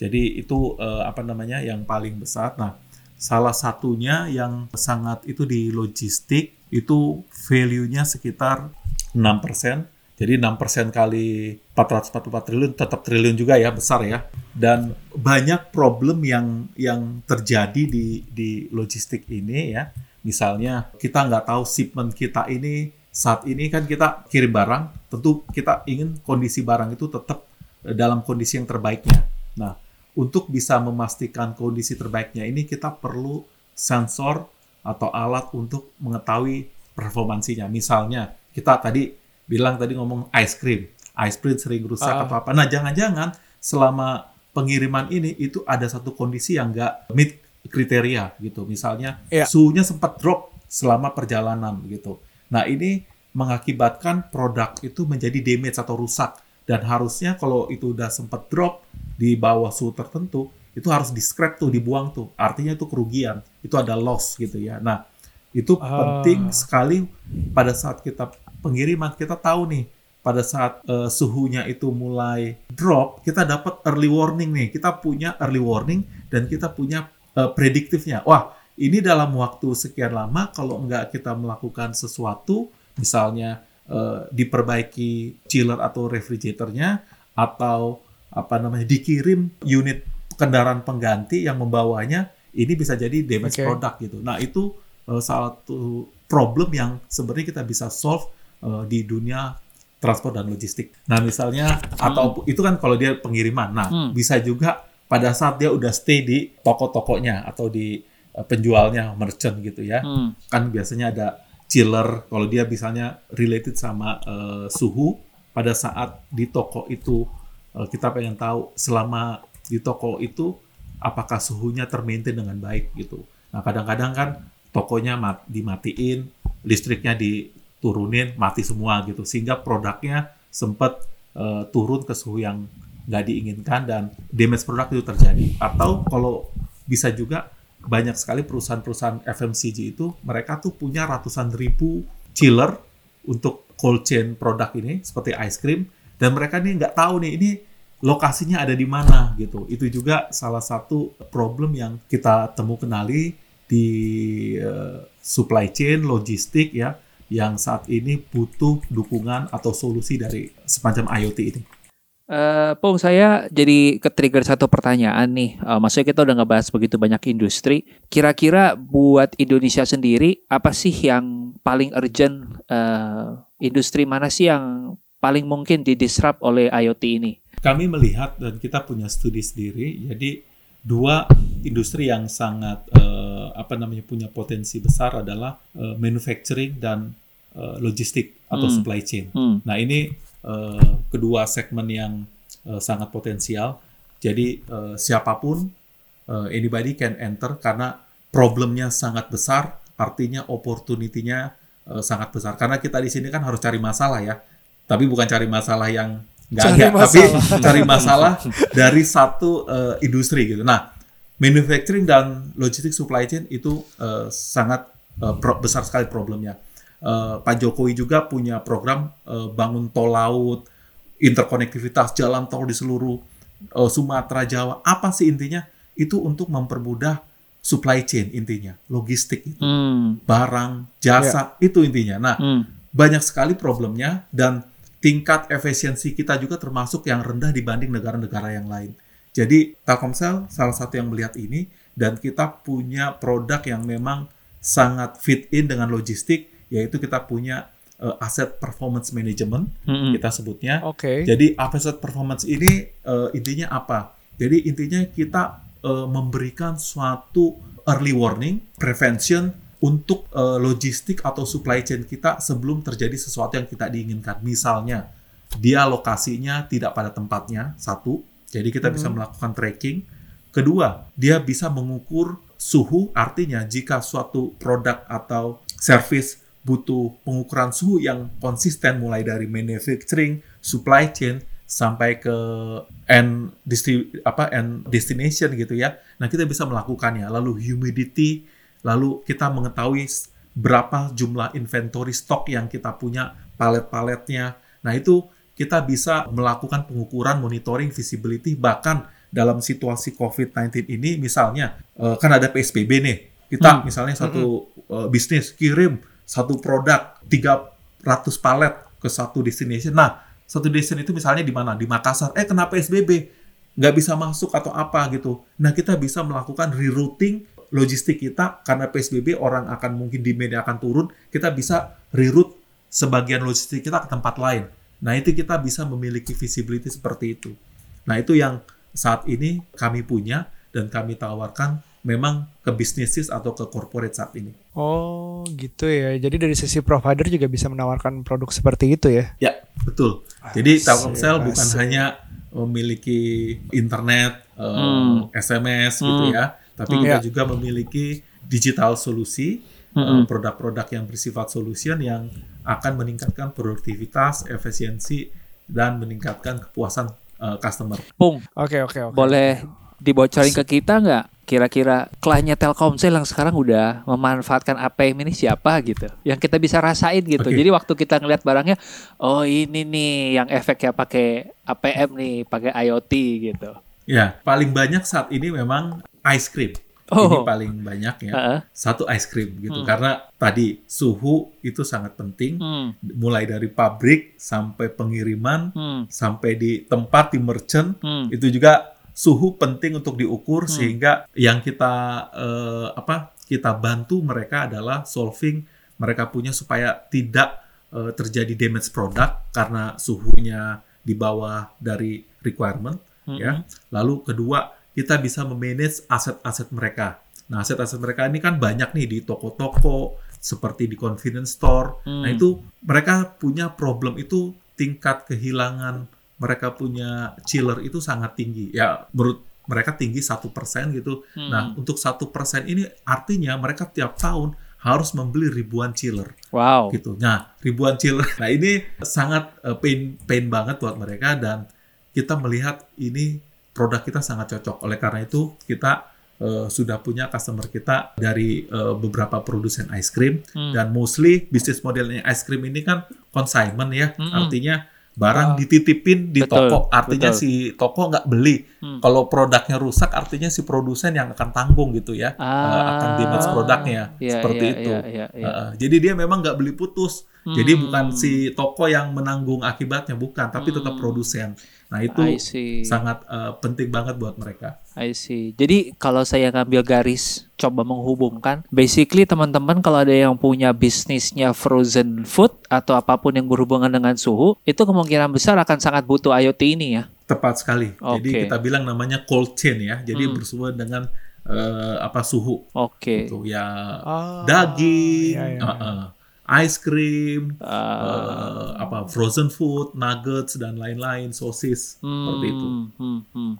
Jadi itu uh, apa namanya yang paling besar. Nah, salah satunya yang sangat itu di logistik itu value-nya sekitar 6%. Jadi 6% kali 444 triliun tetap triliun juga ya, besar ya. Dan banyak problem yang yang terjadi di di logistik ini ya. Misalnya kita nggak tahu shipment kita ini saat ini kan kita kirim barang, tentu kita ingin kondisi barang itu tetap dalam kondisi yang terbaiknya. Nah, untuk bisa memastikan kondisi terbaiknya ini kita perlu sensor atau alat untuk mengetahui performansinya. Misalnya kita tadi bilang tadi ngomong ice cream, ice cream sering rusak uh. atau apa. Nah jangan-jangan selama pengiriman ini itu ada satu kondisi yang nggak meet kriteria gitu. Misalnya yeah. suhunya sempat drop selama perjalanan gitu. Nah ini mengakibatkan produk itu menjadi damage atau rusak dan harusnya kalau itu udah sempat drop di bawah suhu tertentu itu harus di scrap tuh dibuang tuh. Artinya itu kerugian itu ada loss gitu ya. Nah itu ah. penting sekali pada saat kita pengiriman kita tahu nih pada saat uh, suhunya itu mulai drop kita dapat early warning nih. Kita punya early warning dan kita punya uh, prediktifnya. Wah ini dalam waktu sekian lama kalau enggak kita melakukan sesuatu misalnya uh, diperbaiki chiller atau refrigeratornya atau apa namanya dikirim unit kendaraan pengganti yang membawanya ini bisa jadi damage Oke. product gitu. Nah itu eh, salah satu problem yang sebenarnya kita bisa solve eh, di dunia transport dan logistik. Nah misalnya atau itu kan kalau dia pengiriman. Nah Hmm. bisa juga pada saat dia udah stay di toko-tokonya atau di eh, penjualnya merchant gitu ya Hmm. kan biasanya ada chiller kalau dia misalnya related sama eh, suhu pada saat di toko itu eh, kita pengen tahu selama di toko itu apakah suhunya termaintain dengan baik gitu. Nah kadang-kadang kan tokonya mat- dimatiin, listriknya diturunin, mati semua gitu sehingga produknya sempat eh, turun ke suhu yang nggak diinginkan dan damage produk itu terjadi. Atau kalau bisa juga banyak sekali perusahaan-perusahaan FMCG itu mereka tuh punya ratusan ribu chiller untuk cold chain produk ini seperti ice cream dan mereka nih nggak tahu nih ini lokasinya ada di mana gitu itu juga salah satu problem yang kita temu kenali di eh, supply chain logistik ya yang saat ini butuh dukungan atau solusi dari semacam IoT ini. Eh, Pung, saya jadi ke-trigger satu pertanyaan nih. Eh, maksudnya kita udah ngebahas begitu banyak industri. Kira-kira buat Indonesia sendiri, apa sih yang paling urgent? eh, industri mana sih yang paling mungkin didisrupt oleh IoT ini? kami melihat dan kita punya studi sendiri jadi dua industri yang sangat eh, apa namanya punya potensi besar adalah eh, manufacturing dan eh, logistik atau Hmm. supply chain. Hmm. Nah ini eh, kedua segmen yang eh, sangat potensial. Jadi eh, siapa pun eh, anybody can enter karena problemnya sangat besar, artinya opportunity-nya eh, sangat besar. Karena kita di sini kan harus cari masalah ya, tapi bukan cari masalah yang nggak ada, tapi cari masalah dari satu eh, industri gitu. Nah, manufacturing dan logistik supply chain itu eh, sangat pro- besar sekali problemnya. Eh, Pak Jokowi juga punya program eh, bangun tol laut, interkonektivitas jalan tol di seluruh eh, Sumatera Jawa. Apa sih intinya? Itu untuk mempermudah supply chain intinya, logistik itu, Hmm. barang, jasa itu intinya. Nah, Hmm. banyak sekali problemnya dan tingkat efisiensi kita juga termasuk yang rendah dibanding negara-negara yang lain. Jadi Telkomsel salah satu yang melihat ini dan kita punya produk yang memang sangat fit in dengan logistik yaitu kita punya eh, asset performance management Hmm. kita sebutnya. Oke. Jadi asset performance ini eh, intinya apa? Jadi intinya kita eh, memberikan suatu early warning, prevention untuk eh, logistik atau supply chain kita sebelum terjadi sesuatu yang tidak diinginkan. Misalnya, dia lokasinya tidak pada tempatnya, satu. Jadi kita bisa melakukan tracking. Kedua, dia bisa mengukur suhu, artinya jika suatu produk atau service butuh pengukuran suhu yang konsisten mulai dari manufacturing, supply chain sampai ke end distri, apa end destination gitu ya. Nah, kita bisa melakukannya. Lalu humidity, lalu kita mengetahui berapa jumlah inventory stok yang kita punya, palet-paletnya. Nah, itu kita bisa melakukan pengukuran, monitoring, visibility bahkan dalam situasi COVID-19 ini misalnya eh, kan ada PSBB nih. Kita Hmm. misalnya satu eh, bisnis kirim satu produk 300 palet ke satu destination. Nah, satu destination itu misalnya di mana? Di Makassar. Eh, kenapa PSBB? Nggak bisa masuk atau apa gitu. Nah, kita bisa melakukan rerouting logistik kita karena PSBB orang akan mungkin demand akan turun. Kita bisa reroute sebagian logistik kita ke tempat lain. Nah, itu kita bisa memiliki visibility seperti itu. Nah, itu yang saat ini kami punya dan kami tawarkan memang ke bisnisis atau ke corporate saat ini. Oh, gitu ya. Jadi dari sisi provider juga bisa menawarkan produk seperti itu ya. Ya, betul. Jadi Asik, Telkomsel bukan hanya memiliki internet, eh, Hmm. SMS gitu Hmm. ya, tapi Hmm. kita Ya. juga memiliki digital solusi, eh, Hmm. produk-produk yang bersifat solution yang akan meningkatkan produktivitas, efisiensi, dan meningkatkan kepuasan eh, customer. Pung, Oke, oke, oke. boleh dibocorin ke kita nggak? Kira-kira kliennya Telkomsel yang sekarang udah memanfaatkan APM ini siapa gitu? Yang kita bisa rasain gitu. Oke. Jadi waktu kita ngeliat barangnya, oh ini nih yang efeknya pakai APM nih, pakai IoT gitu. Ya, paling banyak saat ini memang ice cream. Ini Oh. paling banyak ya. Heeh. Satu ice cream gitu. Hmm. Karena tadi suhu itu sangat penting. Hmm, mulai dari pabrik sampai pengiriman hmm, sampai di tempat di merchant hmm. itu juga suhu penting untuk diukur Hmm. sehingga yang kita eh, apa kita bantu mereka adalah solving mereka punya supaya tidak eh, terjadi damage product karena suhunya di bawah dari requirement Hmm. ya. Lalu kedua, kita bisa memanage aset-aset mereka. Nah, aset-aset mereka ini kan banyak nih di toko-toko, seperti di convenience store. Hmm. Nah, itu mereka punya problem itu tingkat kehilangan mereka punya chiller itu sangat tinggi. Ya, menurut mereka tinggi satu persen gitu. Hmm. Nah, untuk satu persen ini artinya mereka tiap tahun harus membeli ribuan chiller Wow. gitu. Nah, ribuan chiller. Nah, ini sangat eh, pain pain banget buat mereka dan kita melihat ini produk kita sangat cocok. Oleh karena itu, kita eh, sudah punya customer kita dari eh, beberapa produsen ice cream Hmm. dan mostly bisnis modelnya ice cream ini kan consignment ya. Mm-mm. Artinya barang Ah. dititipin di Betul, toko, artinya betul. si toko nggak beli. Hmm. Kalau produknya rusak, artinya si produsen yang akan tanggung gitu ya, Eh, akan damage Ah. produknya Iya, seperti iya, itu. iya, iya. Heeh, jadi dia memang nggak beli putus. Jadi Hmm. bukan si toko yang menanggung akibatnya, bukan, tapi tetap Hmm. produsen. Nah itu sangat eh, penting banget buat mereka. I see. Jadi kalau saya ngambil garis coba menghubungkan, basically teman-teman kalau ada yang punya bisnisnya frozen food atau apa pun yang berhubungan dengan suhu, itu kemungkinan besar akan sangat butuh IoT ini ya. Tepat sekali. Jadi Oke. kita bilang namanya cold chain ya. Jadi Hmm. dengan eh, apa suhu. Oke. Gitu ya. Ah, Daging, iya, iya. eh, eh, ice cream, Ah. eh, apa frozen food, nuggets dan lain-lain, sosis seperti itu.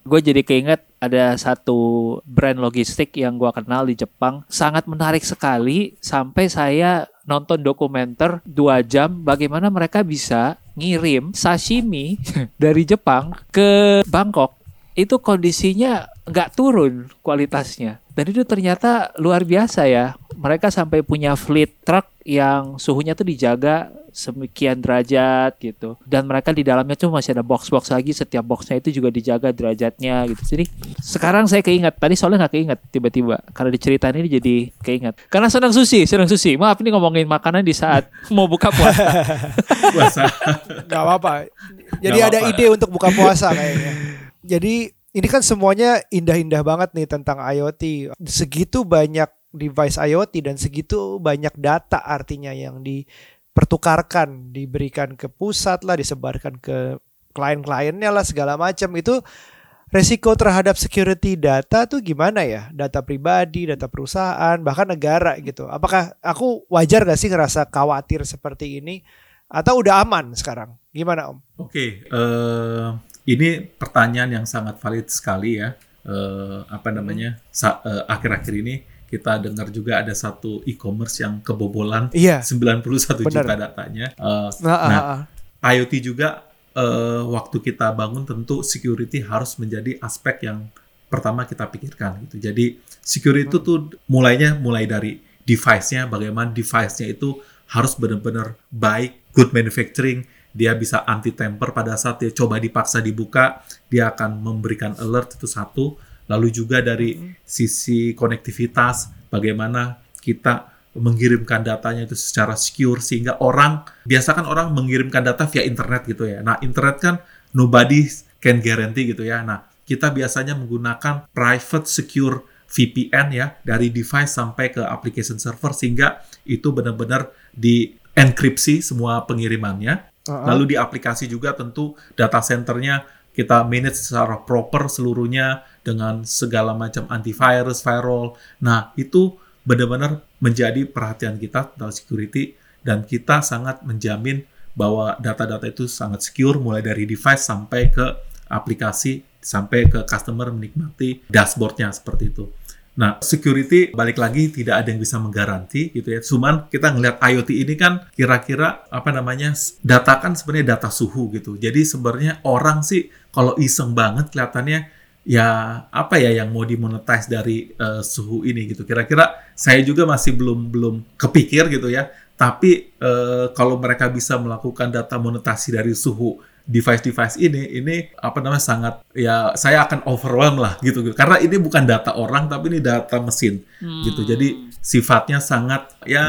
Gue jadi keinget ada satu brand logistik yang gue kenal di Jepang sangat menarik sekali sampai saya nonton dokumenter dua jam bagaimana mereka bisa ngirim sashimi dari Jepang ke Bangkok itu kondisinya nggak turun kualitasnya. Dan itu ternyata luar biasa ya. Mereka sampai punya fleet truck yang suhunya tuh dijaga semikian derajat gitu. Dan mereka di dalamnya tuh masih ada box-box lagi. Setiap boxnya itu juga dijaga derajatnya gitu. Jadi sekarang saya keinget. Tadi soalnya nggak keinget tiba-tiba. Karena diceritain ini jadi keinget. Karena senang sushi senang sushi. Maaf ini ngomongin makanan di saat mau buka puasa. Puasa. Gak apa-apa. Jadi Nggak ada apa-apa. ide untuk buka puasa kayaknya. Jadi ini kan semuanya indah-indah banget nih tentang IoT. Segitu banyak device IoT dan segitu banyak data artinya yang dipertukarkan, diberikan ke pusat lah, disebarkan ke klien-kliennya lah segala macam itu resiko terhadap security data tuh gimana ya? Data pribadi, data perusahaan, bahkan negara gitu. Apakah aku wajar gak sih ngerasa khawatir seperti ini? Atau udah aman sekarang? Gimana Om? Oke, eh, ini pertanyaan yang sangat valid sekali ya. Eh, apa namanya? sa- eh, Akhir-akhir ini kita dengar juga ada satu e-commerce yang kebobolan Iya. 91 Benar. juta datanya. Eh, Nah, ah, nah, ah. IoT juga eh, waktu kita bangun tentu security harus menjadi aspek yang pertama kita pikirkan gitu. Jadi security itu tuh mulainya mulai dari device-nya, bagaimana device-nya itu harus benar-benar baik, good manufacturing, dia bisa anti tamper pada saat dia coba dipaksa dibuka, dia akan memberikan alert itu satu. Lalu juga dari sisi konektivitas, bagaimana kita mengirimkan datanya itu secara secure sehingga orang biasa kan orang mengirimkan data via internet gitu ya. Nah, internet kan nobody can guarantee gitu ya. Nah, kita biasanya menggunakan private secure VPN ya dari device sampai ke application server sehingga itu benar-benar di enkripsi semua pengirimannya. Lalu di aplikasi juga tentu data centernya kita manage secara proper seluruhnya dengan segala macam antivirus, firewall. Nah, itu benar-benar menjadi perhatian kita tentang security dan kita sangat menjamin bahwa data-data itu sangat secure mulai dari device sampai ke aplikasi sampai ke customer menikmati dashboardnya seperti itu. Nah, security balik lagi tidak ada yang bisa menggaranti gitu ya. Cuman kita ngelihat IoT ini kan kira-kira apa namanya data kan sebenarnya data suhu gitu. Jadi sebenarnya orang sih kalau iseng banget kelihatannya ya apa ya yang mau dimonetize dari eh, suhu ini gitu. Kira-kira saya juga masih belum belum kepikir gitu ya. Tapi eh, kalau mereka bisa melakukan data monetasi dari suhu device-device ini, ini apa namanya sangat ya saya akan overwhelm lah gitu, karena ini bukan data orang tapi ini data mesin gitu. Jadi sifatnya sangat ya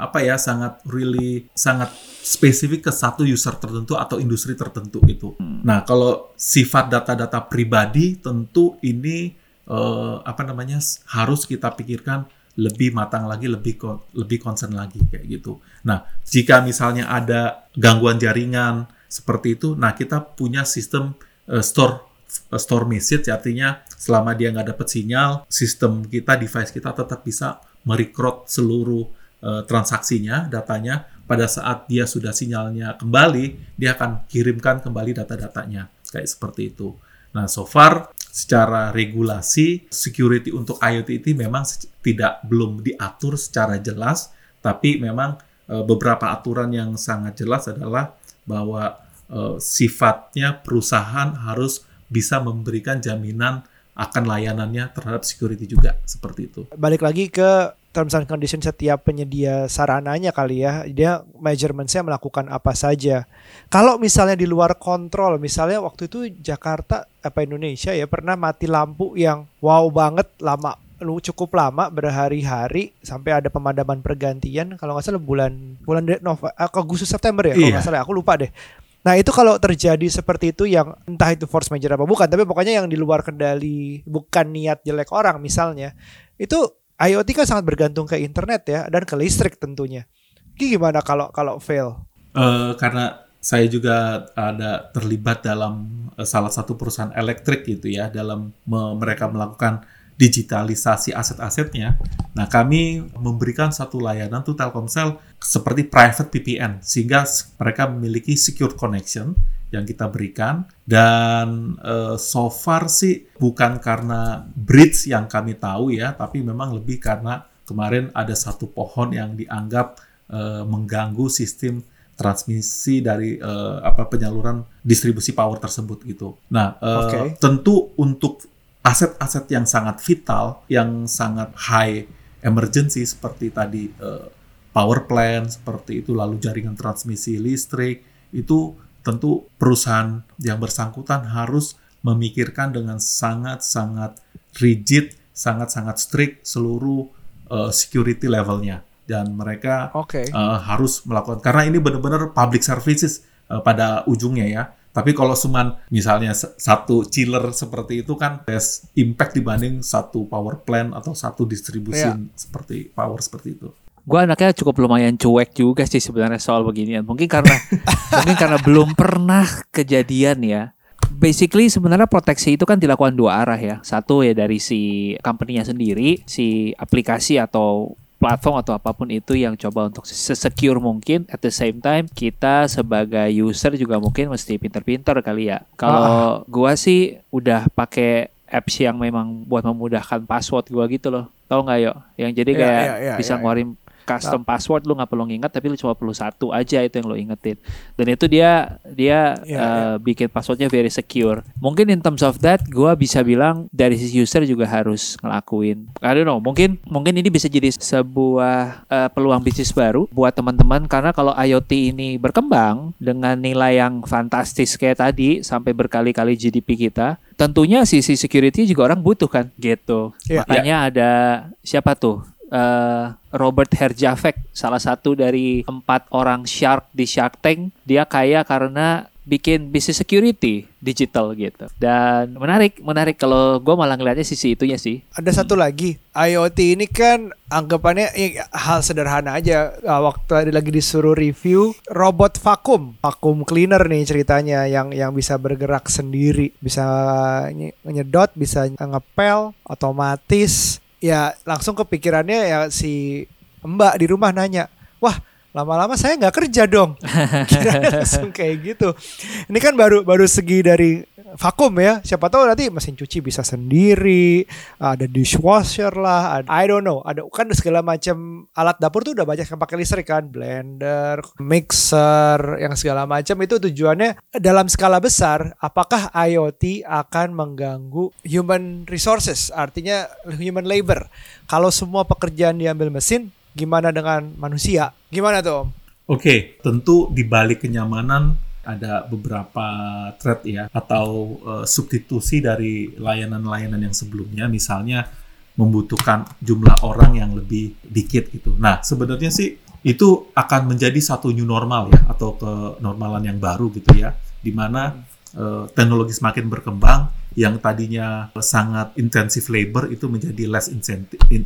apa ya sangat really sangat spesifik ke satu user tertentu atau industri tertentu itu. Nah, kalau sifat data-data pribadi tentu ini eh, apa namanya harus kita pikirkan lebih matang lagi, lebih lebih concern lagi kayak gitu. Nah, jika misalnya ada gangguan jaringan seperti itu, nah kita punya sistem eh, store eh, store message artinya selama dia nggak dapat sinyal, sistem kita, device kita tetap bisa merekrut seluruh eh, transaksinya, datanya. Pada saat dia sudah sinyalnya kembali, dia akan kirimkan kembali data-datanya kayak seperti itu. Nah, so far secara regulasi security untuk IoT itu memang tidak belum diatur secara jelas, tapi memang beberapa aturan yang sangat jelas adalah bahwa eh, sifatnya perusahaan harus bisa memberikan jaminan akan layanannya terhadap security juga seperti itu. balik lagi ke terms and condition setiap penyedia sarananya kali ya dia measurementsnya melakukan apa saja kalau misalnya di luar kontrol misalnya waktu itu Jakarta apa Indonesia ya pernah mati lampu yang wow banget lama lu cukup lama berhari-hari sampai ada pemadaman pergantian kalau nggak salah bulan bulan Nova eh, Agustus September ya kalau Iya. nggak salah aku lupa deh Nah itu kalau terjadi seperti itu yang entah itu force major apa bukan, tapi pokoknya yang di luar kendali bukan niat jelek orang misalnya, itu IoT kan sangat bergantung ke internet ya dan ke listrik tentunya. Ini gimana kalau kalau fail? Eh, karena saya juga ada terlibat dalam eh, salah satu perusahaan elektrik gitu ya dalam me- mereka melakukan digitalisasi aset-asetnya. Nah, kami memberikan satu layanan tuh Telkomsel seperti private VPN sehingga mereka memiliki secure connection yang kita berikan dan eh, so far sih bukan karena bridge yang kami tahu ya, tapi memang lebih karena kemarin ada satu pohon yang dianggap eh, mengganggu sistem transmisi dari eh, apa penyaluran distribusi power tersebut gitu. Nah, eh, Oke. tentu untuk aset-aset yang sangat vital, yang sangat high emergency seperti tadi eh, power plant seperti itu, lalu jaringan transmisi listrik itu tentu perusahaan yang bersangkutan harus memikirkan dengan sangat-sangat rigid, sangat-sangat strict seluruh eh, security levelnya dan mereka Oke. uh, harus melakukan karena ini benar-benar public services uh, pada ujungnya ya. Tapi kalau cuman misalnya satu chiller seperti itu kan less impact dibanding satu power plant atau satu distribusi Iya. seperti power seperti itu. Gue anaknya cukup lumayan cuek juga sih sebenarnya soal beginian. Mungkin karena mungkin karena belum pernah kejadian ya. Basically sebenarnya proteksi itu kan dilakukan dua arah ya. Satu ya dari si company-nya sendiri, si aplikasi atau platform atau apa pun itu yang coba untuk sesecure mungkin at the same time kita sebagai user juga mungkin mesti pinter-pinter kali ya. Kalau gua sih udah pakai apps yang memang buat memudahkan password gua gitu loh. Tau nggak yo? Yang jadi Iya, kayak iya, iya, bisa iya, ngeluarin custom password lu nggak perlu nginget tapi lu cuma perlu satu aja itu yang lu ingetin. Dan itu dia dia Iya, uh, bikin passwordnya very secure. Mungkin in terms of that gua bisa bilang dari sisi user juga harus ngelakuin. I don't know mungkin mungkin ini bisa jadi sebuah uh, peluang bisnis baru buat teman-teman karena kalau IoT ini berkembang dengan nilai yang fantastis kayak tadi sampai berkali-kali GDP kita tentunya sisi security juga orang butuh kan gitu. Iya. makanya ada siapa tuh? Eh, Robert Herjavec salah satu dari empat orang shark di Shark Tank dia kaya karena bikin bisnis security digital gitu. Dan menarik menarik. Kalau gue malah ngeliatnya sisi itunya sih. Ada satu lagi, IoT ini kan anggapannya ya, hal sederhana aja. Ah, Waktu ada lagi disuruh review robot vakum, vakum cleaner nih ceritanya yang yang bisa bergerak sendiri, bisa nye- nyedot, bisa ngepel, otomatis. Ya langsung kepikirannya ya si Mbak di rumah nanya, wah lama-lama saya nggak kerja dong. Kiranya langsung kayak gitu. Ini kan baru baru segi dari vakum ya. Siapa tahu nanti mesin cuci bisa sendiri, ada dishwasher lah, ada, I don't know, ada kan segala macam alat dapur tuh udah banyak yang pakai listrik kan, blender, mixer, yang segala macam itu tujuannya dalam skala besar. Apakah IoT akan mengganggu human resources, artinya human labor? Kalau semua pekerjaan diambil mesin, gimana dengan manusia? Gimana tuh? Oke, tentu di balik kenyamanan ada beberapa threat ya atau eh, substitusi dari layanan-layanan yang sebelumnya misalnya membutuhkan jumlah orang yang lebih dikit gitu. Nah, sebenarnya sih itu akan menjadi satu new normal ya atau kenormalan yang baru gitu ya di mana uh, teknologi semakin berkembang yang tadinya sangat intensif labor itu menjadi less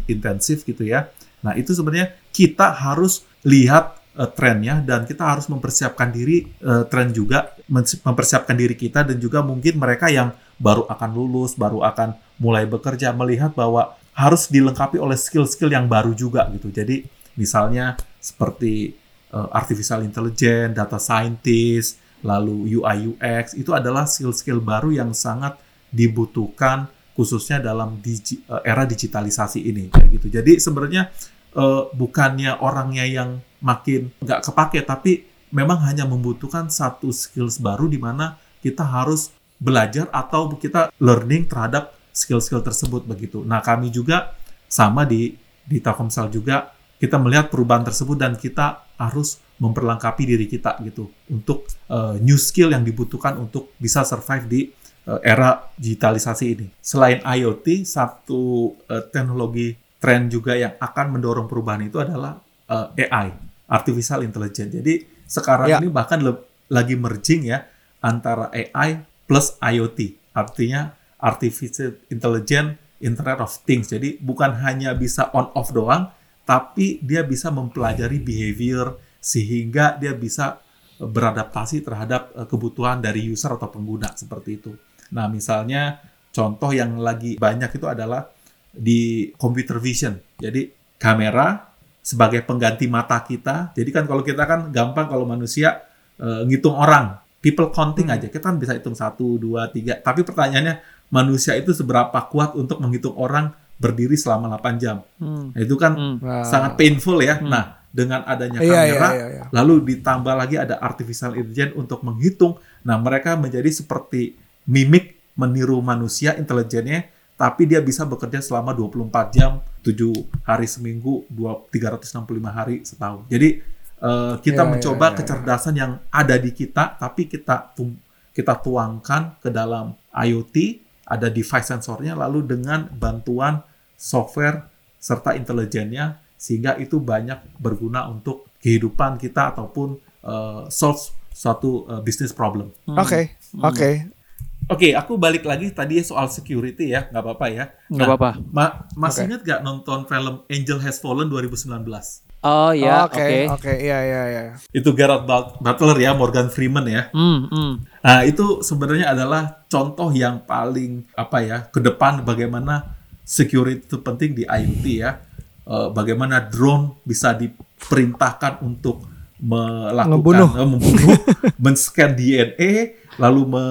intensif gitu ya. Nah, itu sebenarnya kita harus lihat uh, trennya dan kita harus mempersiapkan diri uh, tren juga mempersiapkan diri kita dan juga mungkin mereka yang baru akan lulus, baru akan mulai bekerja melihat bahwa harus dilengkapi oleh skill-skill yang baru juga gitu. Jadi misalnya seperti uh, artificial intelligence, data scientist, lalu UI UX itu adalah skill-skill baru yang sangat dibutuhkan khususnya dalam digi, era digitalisasi ini kayak gitu. Jadi sebenarnya uh, bukannya orangnya yang makin nggak kepake tapi memang hanya membutuhkan satu skills baru di mana kita harus belajar atau kita learning terhadap skill-skill tersebut begitu. Nah, kami juga sama di di Telkomsel juga kita melihat perubahan tersebut dan kita harus memperlengkapi diri kita gitu untuk uh, new skill yang dibutuhkan untuk bisa survive di uh, era digitalisasi ini. Selain IoT, satu uh, teknologi tren juga yang akan mendorong perubahan itu adalah uh, AI, artificial intelligence. Jadi sekarang ya. ini bahkan lagi merging ya antara AI plus IoT. Artinya artificial intelligence Internet of Things. Jadi bukan hanya bisa on off doang, tapi dia bisa mempelajari behavior sehingga dia bisa eh, beradaptasi terhadap eh, kebutuhan dari user atau pengguna seperti itu. Nah, misalnya contoh yang lagi banyak itu adalah di computer vision. Jadi kamera sebagai pengganti mata kita. Jadi kan kalau kita kan gampang kalau manusia e, ngitung orang, people counting hmm. aja. Kita kan bisa hitung satu, dua, tiga. Tapi pertanyaannya manusia itu seberapa kuat untuk menghitung orang berdiri selama 8 jam. Hmm. Nah, itu kan hmm. sangat painful ya. Hmm. Nah, dengan adanya iya, kamera, iya, iya, iya. lalu ditambah lagi ada artificial intelligence untuk menghitung. Nah, mereka menjadi seperti mimik meniru manusia intelijennya, tapi dia bisa bekerja selama 24 jam, 7 hari seminggu, 365 hari setahun. Jadi uh, kita iya, mencoba iya, iya, kecerdasan yang ada di kita, tapi kita kita tuangkan ke dalam IoT, ada device sensornya, lalu dengan bantuan software serta intelijennya sehingga itu banyak berguna untuk kehidupan kita ataupun uh, solve suatu uh, business problem. Oke, hmm. oke. Okay. Oke, okay. aku balik lagi tadi soal security ya, nggak apa-apa ya. Nggak nah, apa-apa. Ma masih okay. ingat nggak nonton film Angel Has Fallen 2019? Oh iya, oke, oke, iya, iya, iya. Itu Gerard Butler ya, Morgan Freeman ya. Mm, mm. Nah itu sebenarnya adalah contoh yang paling apa ya ke depan bagaimana security itu penting di IoT ya. Uh, bagaimana drone bisa diperintahkan untuk melakukan membunuh, uh, membunuh men-scan DNA, lalu me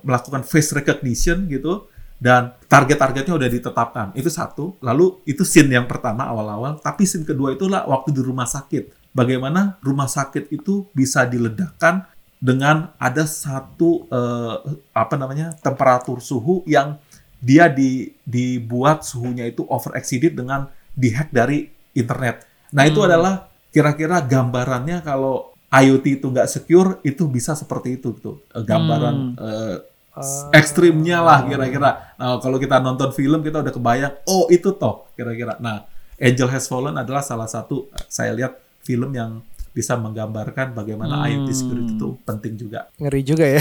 melakukan face recognition gitu dan target-targetnya udah ditetapkan. Itu satu. Lalu itu scene yang pertama awal-awal, tapi scene kedua itulah waktu di rumah sakit. Bagaimana rumah sakit itu bisa diledakkan dengan ada satu uh, apa namanya temperatur suhu yang dia di, dibuat suhunya itu over exceeded dengan dihack dari internet. Nah hmm. itu adalah kira-kira gambarannya kalau IoT itu nggak secure itu bisa seperti itu tuh gambaran hmm. uh, ekstrimnya lah kira-kira. Nah kalau kita nonton film kita udah kebayang oh itu toh kira-kira. Nah Angel Has Fallen adalah salah satu saya lihat film yang bisa menggambarkan bagaimana hmm. IoT security itu penting juga. Ngeri juga ya.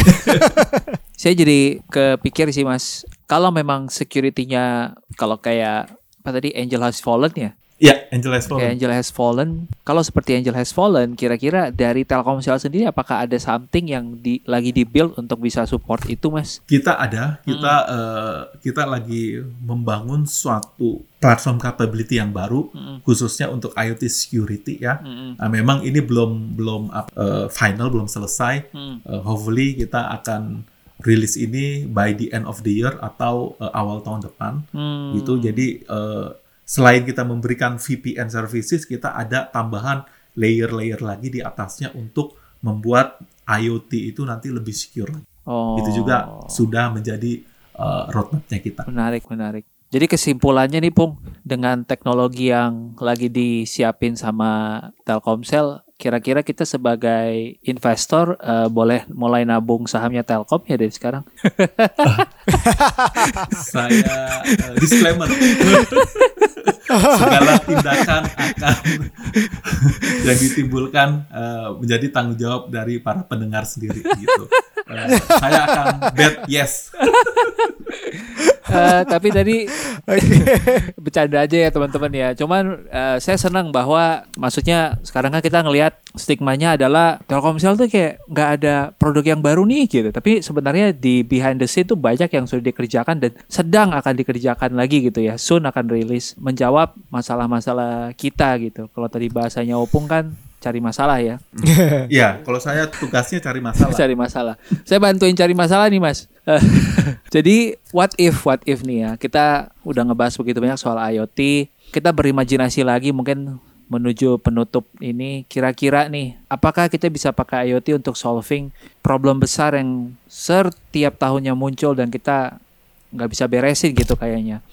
saya jadi kepikir sih mas, kalau memang security-nya kalau kayak apa tadi Angel Has Fallen ya, Ya, Angel Has Fallen. Angel Has Fallen. Kalau seperti Angel Has Fallen, kira-kira dari Telkomsel sendiri apakah ada something yang di, lagi di-build untuk bisa support itu, Mas? Kita ada. Kita hmm. uh, kita lagi membangun suatu platform capability yang baru hmm. khususnya untuk IoT security ya. Hmm. Nah, memang ini belum belum uh, final, belum selesai. Hmm. Uh, hopefully kita akan rilis ini by the end of the year atau uh, awal tahun depan. Hmm. Gitu. Jadi uh, selain kita memberikan VPN services, kita ada tambahan layer-layer lagi di atasnya untuk membuat IoT itu nanti lebih secure. Oh. Itu juga sudah menjadi uh, roadmapnya kita. Menarik, menarik. Jadi kesimpulannya nih Pung, dengan teknologi yang lagi disiapin sama Telkomsel, kira-kira kita sebagai investor uh, boleh mulai nabung sahamnya Telkom ya dari sekarang? Saya uh, disclaimer. Segala tindakan akan yang ditimbulkan uh, menjadi tanggung jawab dari para pendengar sendiri gitu. Uh, saya akan bet yes. uh, tapi tadi bercanda aja ya teman-teman ya. Cuman uh, saya senang bahwa maksudnya sekarang kan kita ngelihat stigmanya adalah Telkomsel tuh kayak nggak ada produk yang baru nih gitu. Tapi sebenarnya di behind the scene tuh banyak yang sudah dikerjakan dan sedang akan dikerjakan lagi gitu ya. Soon akan rilis menjawab masalah-masalah kita gitu. Kalau tadi bahasanya Opung kan cari masalah ya. Iya, kalau saya tugasnya cari masalah. cari masalah. Saya bantuin cari masalah nih, Mas. Jadi what if what if nih ya. Kita udah ngebahas begitu banyak soal IoT. Kita berimajinasi lagi mungkin menuju penutup ini kira-kira nih apakah kita bisa pakai IoT untuk solving problem besar yang setiap tahunnya muncul dan kita nggak bisa beresin gitu kayaknya.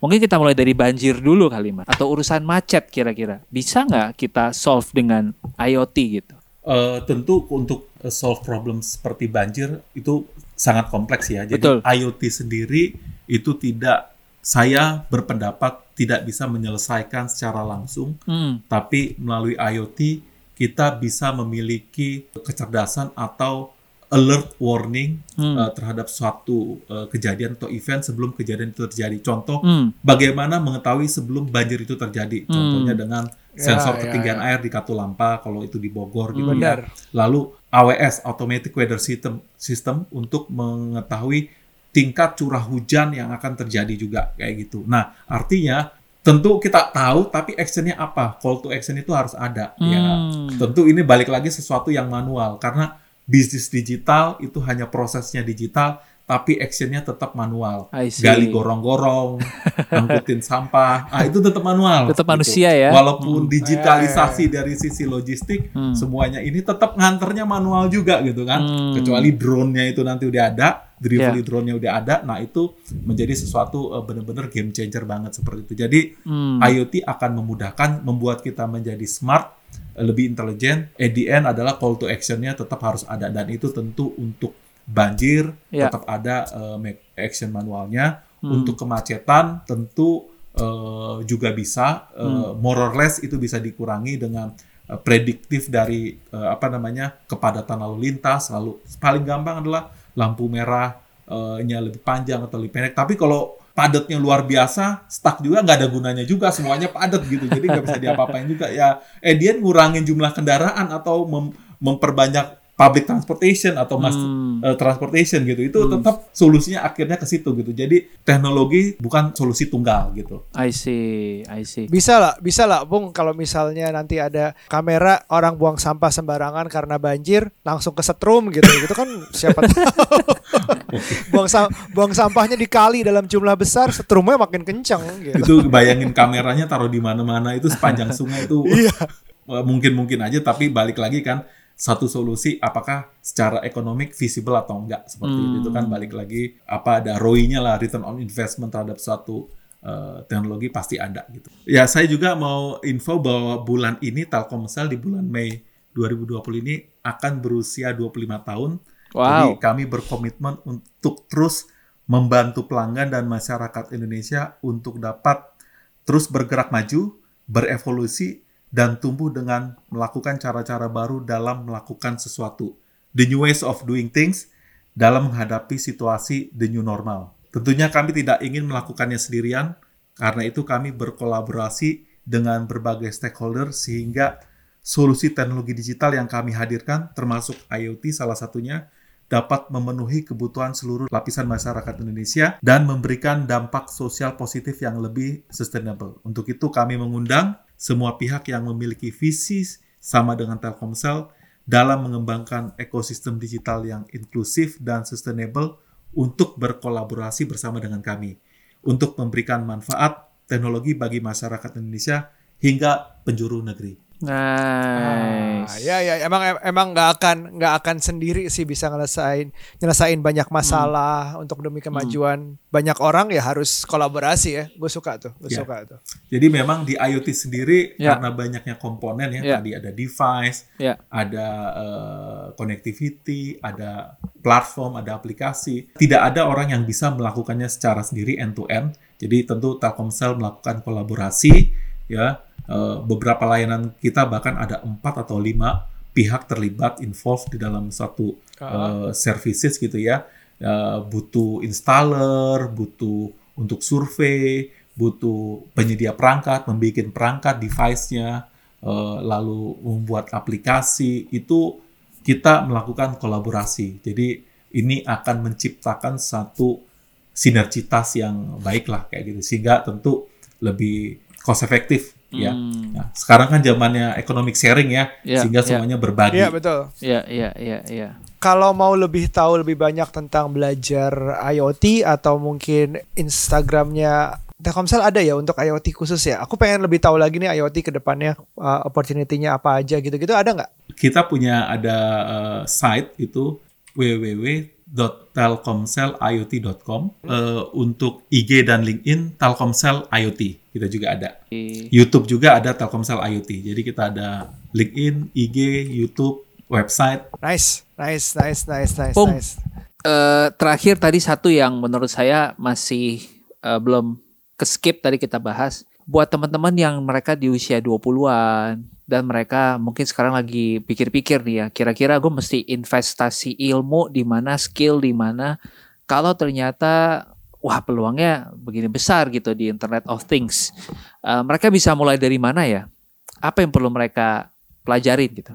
Mungkin kita mulai dari banjir dulu kali mas atau urusan macet kira-kira bisa nggak kita solve dengan IoT gitu? Uh, tentu untuk solve problem seperti banjir itu sangat kompleks ya. Jadi Betul. IoT sendiri itu tidak saya berpendapat tidak bisa menyelesaikan secara langsung, Hmm. tapi melalui IoT kita bisa memiliki kecerdasan atau alert warning Hmm. uh, terhadap suatu uh, kejadian atau event sebelum kejadian itu terjadi. Contoh, Hmm. bagaimana mengetahui sebelum banjir itu terjadi? Hmm. Contohnya dengan Ya, sensor ya, ketinggian ya. air di Katulampa kalau itu di Bogor gitu ya. Lalu AWS Automatic Weather System system untuk mengetahui tingkat curah hujan yang akan terjadi juga kayak gitu. Nah, artinya tentu kita tahu tapi actionnya apa? Call to action itu harus ada ya. Hmm. Tentu ini balik lagi sesuatu yang manual karena bisnis digital itu hanya prosesnya digital tapi actionnya tetap manual. Gali gorong-gorong, angkutin sampah, ah itu tetap manual. Tetap gitu. manusia ya. Walaupun Hmm. digitalisasi dari sisi logistik, Hmm. semuanya ini tetap nganternya manual juga gitu kan. Hmm. Kecuali drone-nya itu nanti udah ada, delivery Ya. drone-nya udah ada, nah itu menjadi sesuatu eh, benar-benar game changer banget seperti itu. Jadi Hmm. IoT akan memudahkan, membuat kita menjadi smart, eh, lebih intelijen. At the end adalah call to action-nya tetap harus ada dan itu tentu untuk banjir Ya. tetap ada eh, make action manualnya. Hmm. Untuk kemacetan tentu eh, juga bisa, eh, Hmm. more or less itu bisa dikurangi dengan eh, prediktif dari eh, apa namanya kepadatan lalu lintas. Lalu paling gampang adalah lampu merah eh, nya lebih panjang atau lebih pendek. Tapi kalau padatnya luar biasa, stuck juga nggak ada gunanya juga semuanya padat gitu. Jadi nggak bisa diapa-apain juga ya. Eh ngurangin jumlah kendaraan atau mem- memperbanyak public transportation atau mass Hmm. eh, transportation gitu. Itu Hmm. tetap solusinya akhirnya ke situ gitu. Jadi teknologi bukan solusi tunggal gitu. I see, I see. Bisa lah, bisa lah, Bung. Kalau misalnya nanti ada kamera orang buang sampah sembarangan karena banjir, langsung kesetrum gitu. Itu kan siapa tahu. buang sam- buang sampahnya dikali dalam jumlah besar, setrumnya makin kenceng gitu. itu bayangin kameranya taruh di mana-mana itu sepanjang sungai itu Iya. mungkin-mungkin aja tapi balik lagi kan satu solusi apakah secara ekonomik visible atau enggak seperti Hmm. itu kan balik lagi apa ada ROI-nya lah return on investment terhadap suatu uh, teknologi pasti ada gitu. Ya saya juga mau info bahwa bulan ini Telkomsel di bulan Mei 2020 ini akan berusia 25 tahun. Jadi Wow. kami berkomitmen untuk terus membantu pelanggan dan masyarakat Indonesia untuk dapat terus bergerak maju, berevolusi, dan tumbuh dengan melakukan cara-cara baru dalam melakukan sesuatu. The new ways of doing things dalam menghadapi situasi the new normal. Tentunya kami tidak ingin melakukannya sendirian, karena itu kami berkolaborasi dengan berbagai stakeholder sehingga solusi teknologi digital yang kami hadirkan, termasuk IoT salah satunya, dapat memenuhi kebutuhan seluruh lapisan masyarakat Indonesia dan memberikan dampak sosial positif yang lebih sustainable. Untuk itu kami mengundang semua pihak yang memiliki visi sama dengan Telkomsel dalam mengembangkan ekosistem digital yang inklusif dan sustainable untuk berkolaborasi bersama dengan kami untuk memberikan manfaat teknologi bagi masyarakat Indonesia hingga penjuru negeri. Nice. Ah, ya ya emang emang nggak akan nggak akan sendiri sih bisa ngelesain nyelesain banyak masalah untuk demi kemajuan banyak orang ya harus kolaborasi ya. Gue suka tuh, gue Ya. suka tuh. Jadi memang di IoT sendiri Ya. karena banyaknya komponen ya, Ya. tadi ada device, Ya. ada eh, connectivity, ada platform, ada aplikasi. Tidak ada orang yang bisa melakukannya secara sendiri end to end. Jadi tentu Telkomsel melakukan kolaborasi ya. Eh, beberapa layanan kita bahkan ada empat atau lima pihak terlibat involved di dalam satu eh, services gitu ya. Eh, butuh installer, butuh untuk survei, butuh penyedia perangkat, membuat perangkat device-nya, eh, lalu membuat aplikasi itu kita melakukan kolaborasi. Jadi ini akan menciptakan satu sinergitas yang baik lah kayak gitu sehingga tentu lebih cost efektif ya. Hmm. Nah, sekarang kan zamannya economic sharing ya, Ya, sehingga ya. semuanya berbagi. Iya betul. Iya, iya, iya, iya. Kalau mau lebih tahu lebih banyak tentang belajar IoT atau mungkin Instagramnya Telkomsel ada ya untuk IoT khusus ya. Aku pengen lebih tahu lagi nih IoT ke depannya uh, opportunity-nya apa aja gitu-gitu ada nggak? Kita punya ada eh, site itu www.telkomseliot.com Eh, untuk IG dan LinkedIn Telkomsel IoT kita juga ada. YouTube juga ada Telkomsel IoT. Jadi kita ada LinkedIn, IG, YouTube, website. Nice, nice, nice, nice, nice, Pung. nice. Eh, terakhir tadi satu yang menurut saya masih eh, belum ke skip tadi kita bahas. Buat teman-teman yang mereka di usia 20-an dan mereka mungkin sekarang lagi pikir-pikir nih ya, kira-kira gue mesti investasi ilmu di mana, skill di mana. Kalau ternyata wah peluangnya begini besar gitu di Internet of Things. Eh, mereka bisa mulai dari mana ya? Apa yang perlu mereka pelajarin gitu?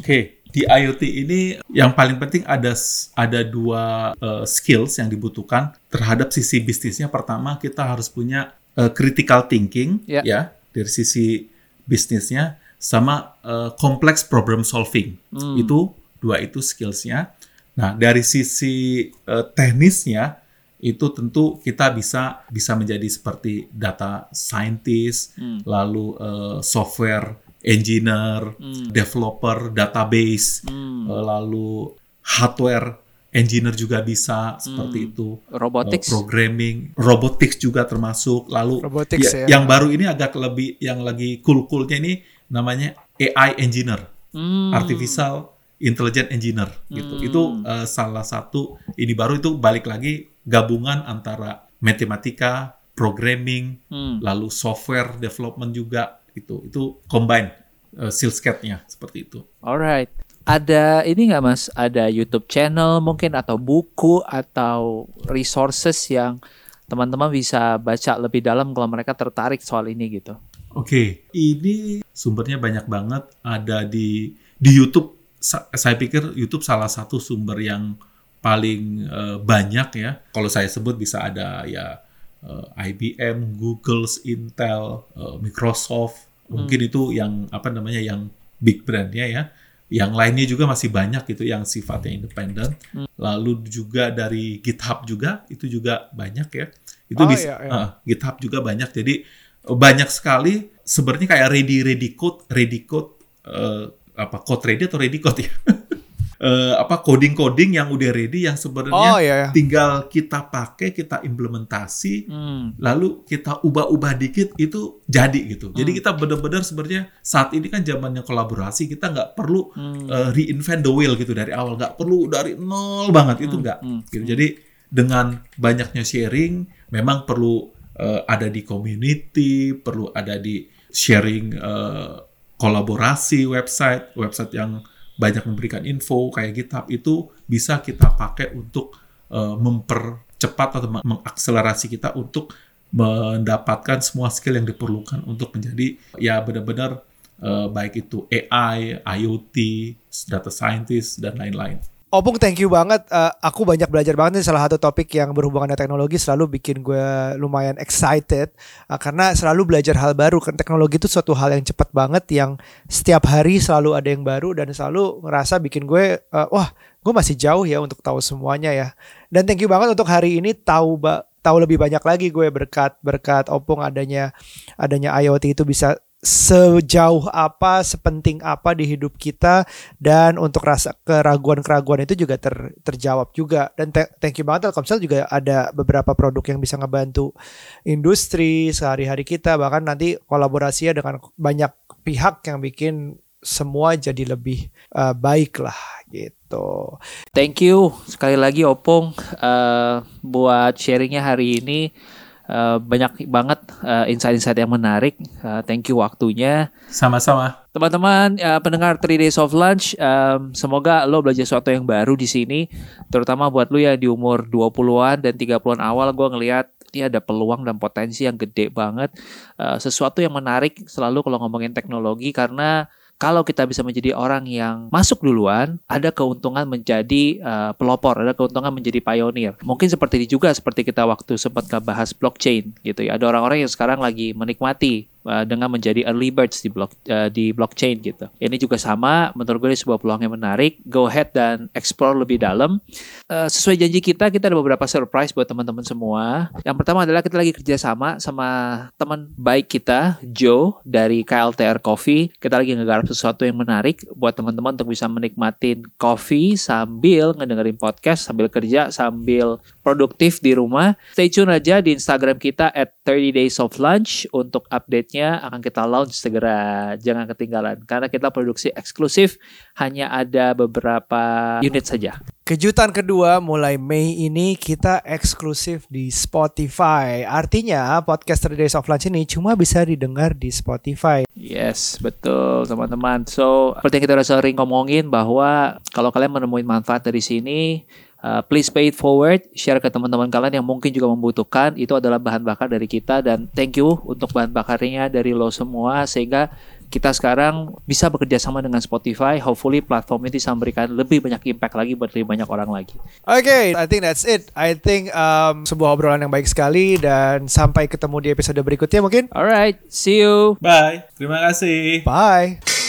Oke, di IoT ini yang paling penting ada ada dua eh, skills yang dibutuhkan terhadap sisi bisnisnya. Pertama, kita harus punya eh, critical thinking Ya. ya dari sisi bisnisnya sama eh, complex problem solving. Hmm. Itu dua itu skillsnya. Nah, dari sisi eh, teknisnya itu tentu kita bisa bisa menjadi seperti data scientist, Hmm. lalu eh, software engineer, Hmm. developer, database, Hmm. eh, lalu hardware engineer juga bisa seperti Hmm. itu. Robotics. Eh, programming, robotics juga termasuk. Lalu Robotics ya- ya. yang baru ini agak lebih yang lagi cool-coolnya ini namanya AI engineer, Hmm. artificial intelligent engineer gitu. Hmm. Itu eh, salah satu ini baru itu balik lagi gabungan antara matematika, programming, Hmm. lalu software development juga itu. Itu combine uh, nya seperti itu. Alright. Ada ini nggak mas? Ada YouTube channel mungkin atau buku atau resources yang teman-teman bisa baca lebih dalam kalau mereka tertarik soal ini gitu. Oke, ini sumbernya banyak banget ada di di YouTube. Sa- Saya pikir YouTube salah satu sumber yang paling eh, banyak ya. Kalau saya sebut bisa ada ya eh, IBM, Google, Intel, eh, Microsoft. Mungkin itu yang apa namanya yang big brandnya ya. Yang lainnya juga masih banyak gitu yang sifatnya independen. Lalu juga dari GitHub juga itu juga banyak ya. Itu Oh, bisa iya, iya. eh, GitHub juga banyak. Jadi banyak sekali sebenarnya kayak ready ready code ready code eh, apa code ready atau ready code ya Eh, apa coding coding yang udah ready yang sebenarnya Oh iya ya. tinggal kita pakai kita implementasi Hmm. lalu kita ubah-ubah dikit itu jadi gitu jadi Hmm. kita benar-benar sebenarnya saat ini kan zamannya kolaborasi kita nggak perlu Hmm. eh, reinvent the wheel gitu dari awal nggak perlu dari nol banget itu Hmm, nggak hmm, gitu. jadi dengan banyaknya sharing memang perlu eh, ada di community perlu ada di sharing eh, kolaborasi website website yang banyak memberikan info kayak GitHub itu bisa kita pakai untuk eh, mempercepat atau meng- mengakselerasi kita untuk mendapatkan semua skill yang diperlukan untuk menjadi ya benar-benar eh, baik itu AI, IoT, data scientist dan lain-lain. Opung thank you banget. Eh, aku banyak belajar banget nih salah satu topik yang berhubungan dengan teknologi selalu bikin gue lumayan excited Eh, karena selalu belajar hal baru kan teknologi itu suatu hal yang cepat banget yang setiap hari selalu ada yang baru dan selalu ngerasa bikin gue eh, wah gue masih jauh ya untuk tahu semuanya ya. Dan thank you banget untuk hari ini tahu ba tahu lebih banyak lagi gue berkat berkat Opung adanya adanya IoT itu bisa sejauh apa, sepenting apa di hidup kita dan untuk rasa keraguan-keraguan itu juga ter, terjawab juga dan thank you banget Telkomsel juga ada beberapa produk yang bisa ngebantu industri sehari-hari kita bahkan nanti kolaborasinya dengan banyak pihak yang bikin semua jadi lebih uh, baik lah gitu. Thank you sekali lagi Opung uh, buat sharingnya hari ini. Uh, banyak banget uh, insight-insight yang menarik. Uh, thank you waktunya. Sama-sama. Teman-teman uh, pendengar 3 Days of Lunch, um, semoga lo belajar sesuatu yang baru di sini, terutama buat lo yang di umur 20-an dan 30-an awal gue ngelihat ini ada peluang dan potensi yang gede banget. Uh, sesuatu yang menarik selalu kalau ngomongin teknologi karena kalau kita bisa menjadi orang yang masuk duluan, ada keuntungan menjadi uh, pelopor, ada keuntungan menjadi pionir. Mungkin seperti ini juga seperti kita waktu sempat bahas blockchain gitu ya. Ada orang-orang yang sekarang lagi menikmati uh, dengan menjadi early birds di block uh, di blockchain gitu. Ini juga sama, menurut gue ini sebuah peluang yang menarik. Go ahead dan explore lebih dalam. Uh, sesuai janji kita, kita ada beberapa surprise buat teman-teman semua. Yang pertama adalah kita lagi kerja sama sama teman baik kita, Joe dari KLTR Coffee. Kita lagi ngegarap sesuatu yang menarik buat teman-teman untuk bisa menikmatin coffee sambil ngedengerin podcast, sambil kerja, sambil produktif di rumah. Stay tune aja di Instagram kita at 30 Days of Lunch untuk update akan kita launch segera. Jangan ketinggalan karena kita produksi eksklusif hanya ada beberapa unit saja. Kejutan kedua mulai Mei ini kita eksklusif di Spotify. Artinya podcast 3 Days of Lunch ini cuma bisa didengar di Spotify. Yes, betul teman-teman. So, seperti yang kita udah sering ngomongin bahwa kalau kalian menemukan manfaat dari sini, Uh, please pay it forward, share ke teman-teman kalian yang mungkin juga membutuhkan. Itu adalah bahan bakar dari kita dan thank you untuk bahan bakarnya dari lo semua sehingga kita sekarang bisa bekerja sama dengan Spotify. Hopefully platform ini bisa memberikan lebih banyak impact lagi buat lebih banyak orang lagi. Oke, okay, I think that's it. I think um, sebuah obrolan yang baik sekali dan sampai ketemu di episode berikutnya mungkin. Alright, see you. Bye. Terima kasih. Bye.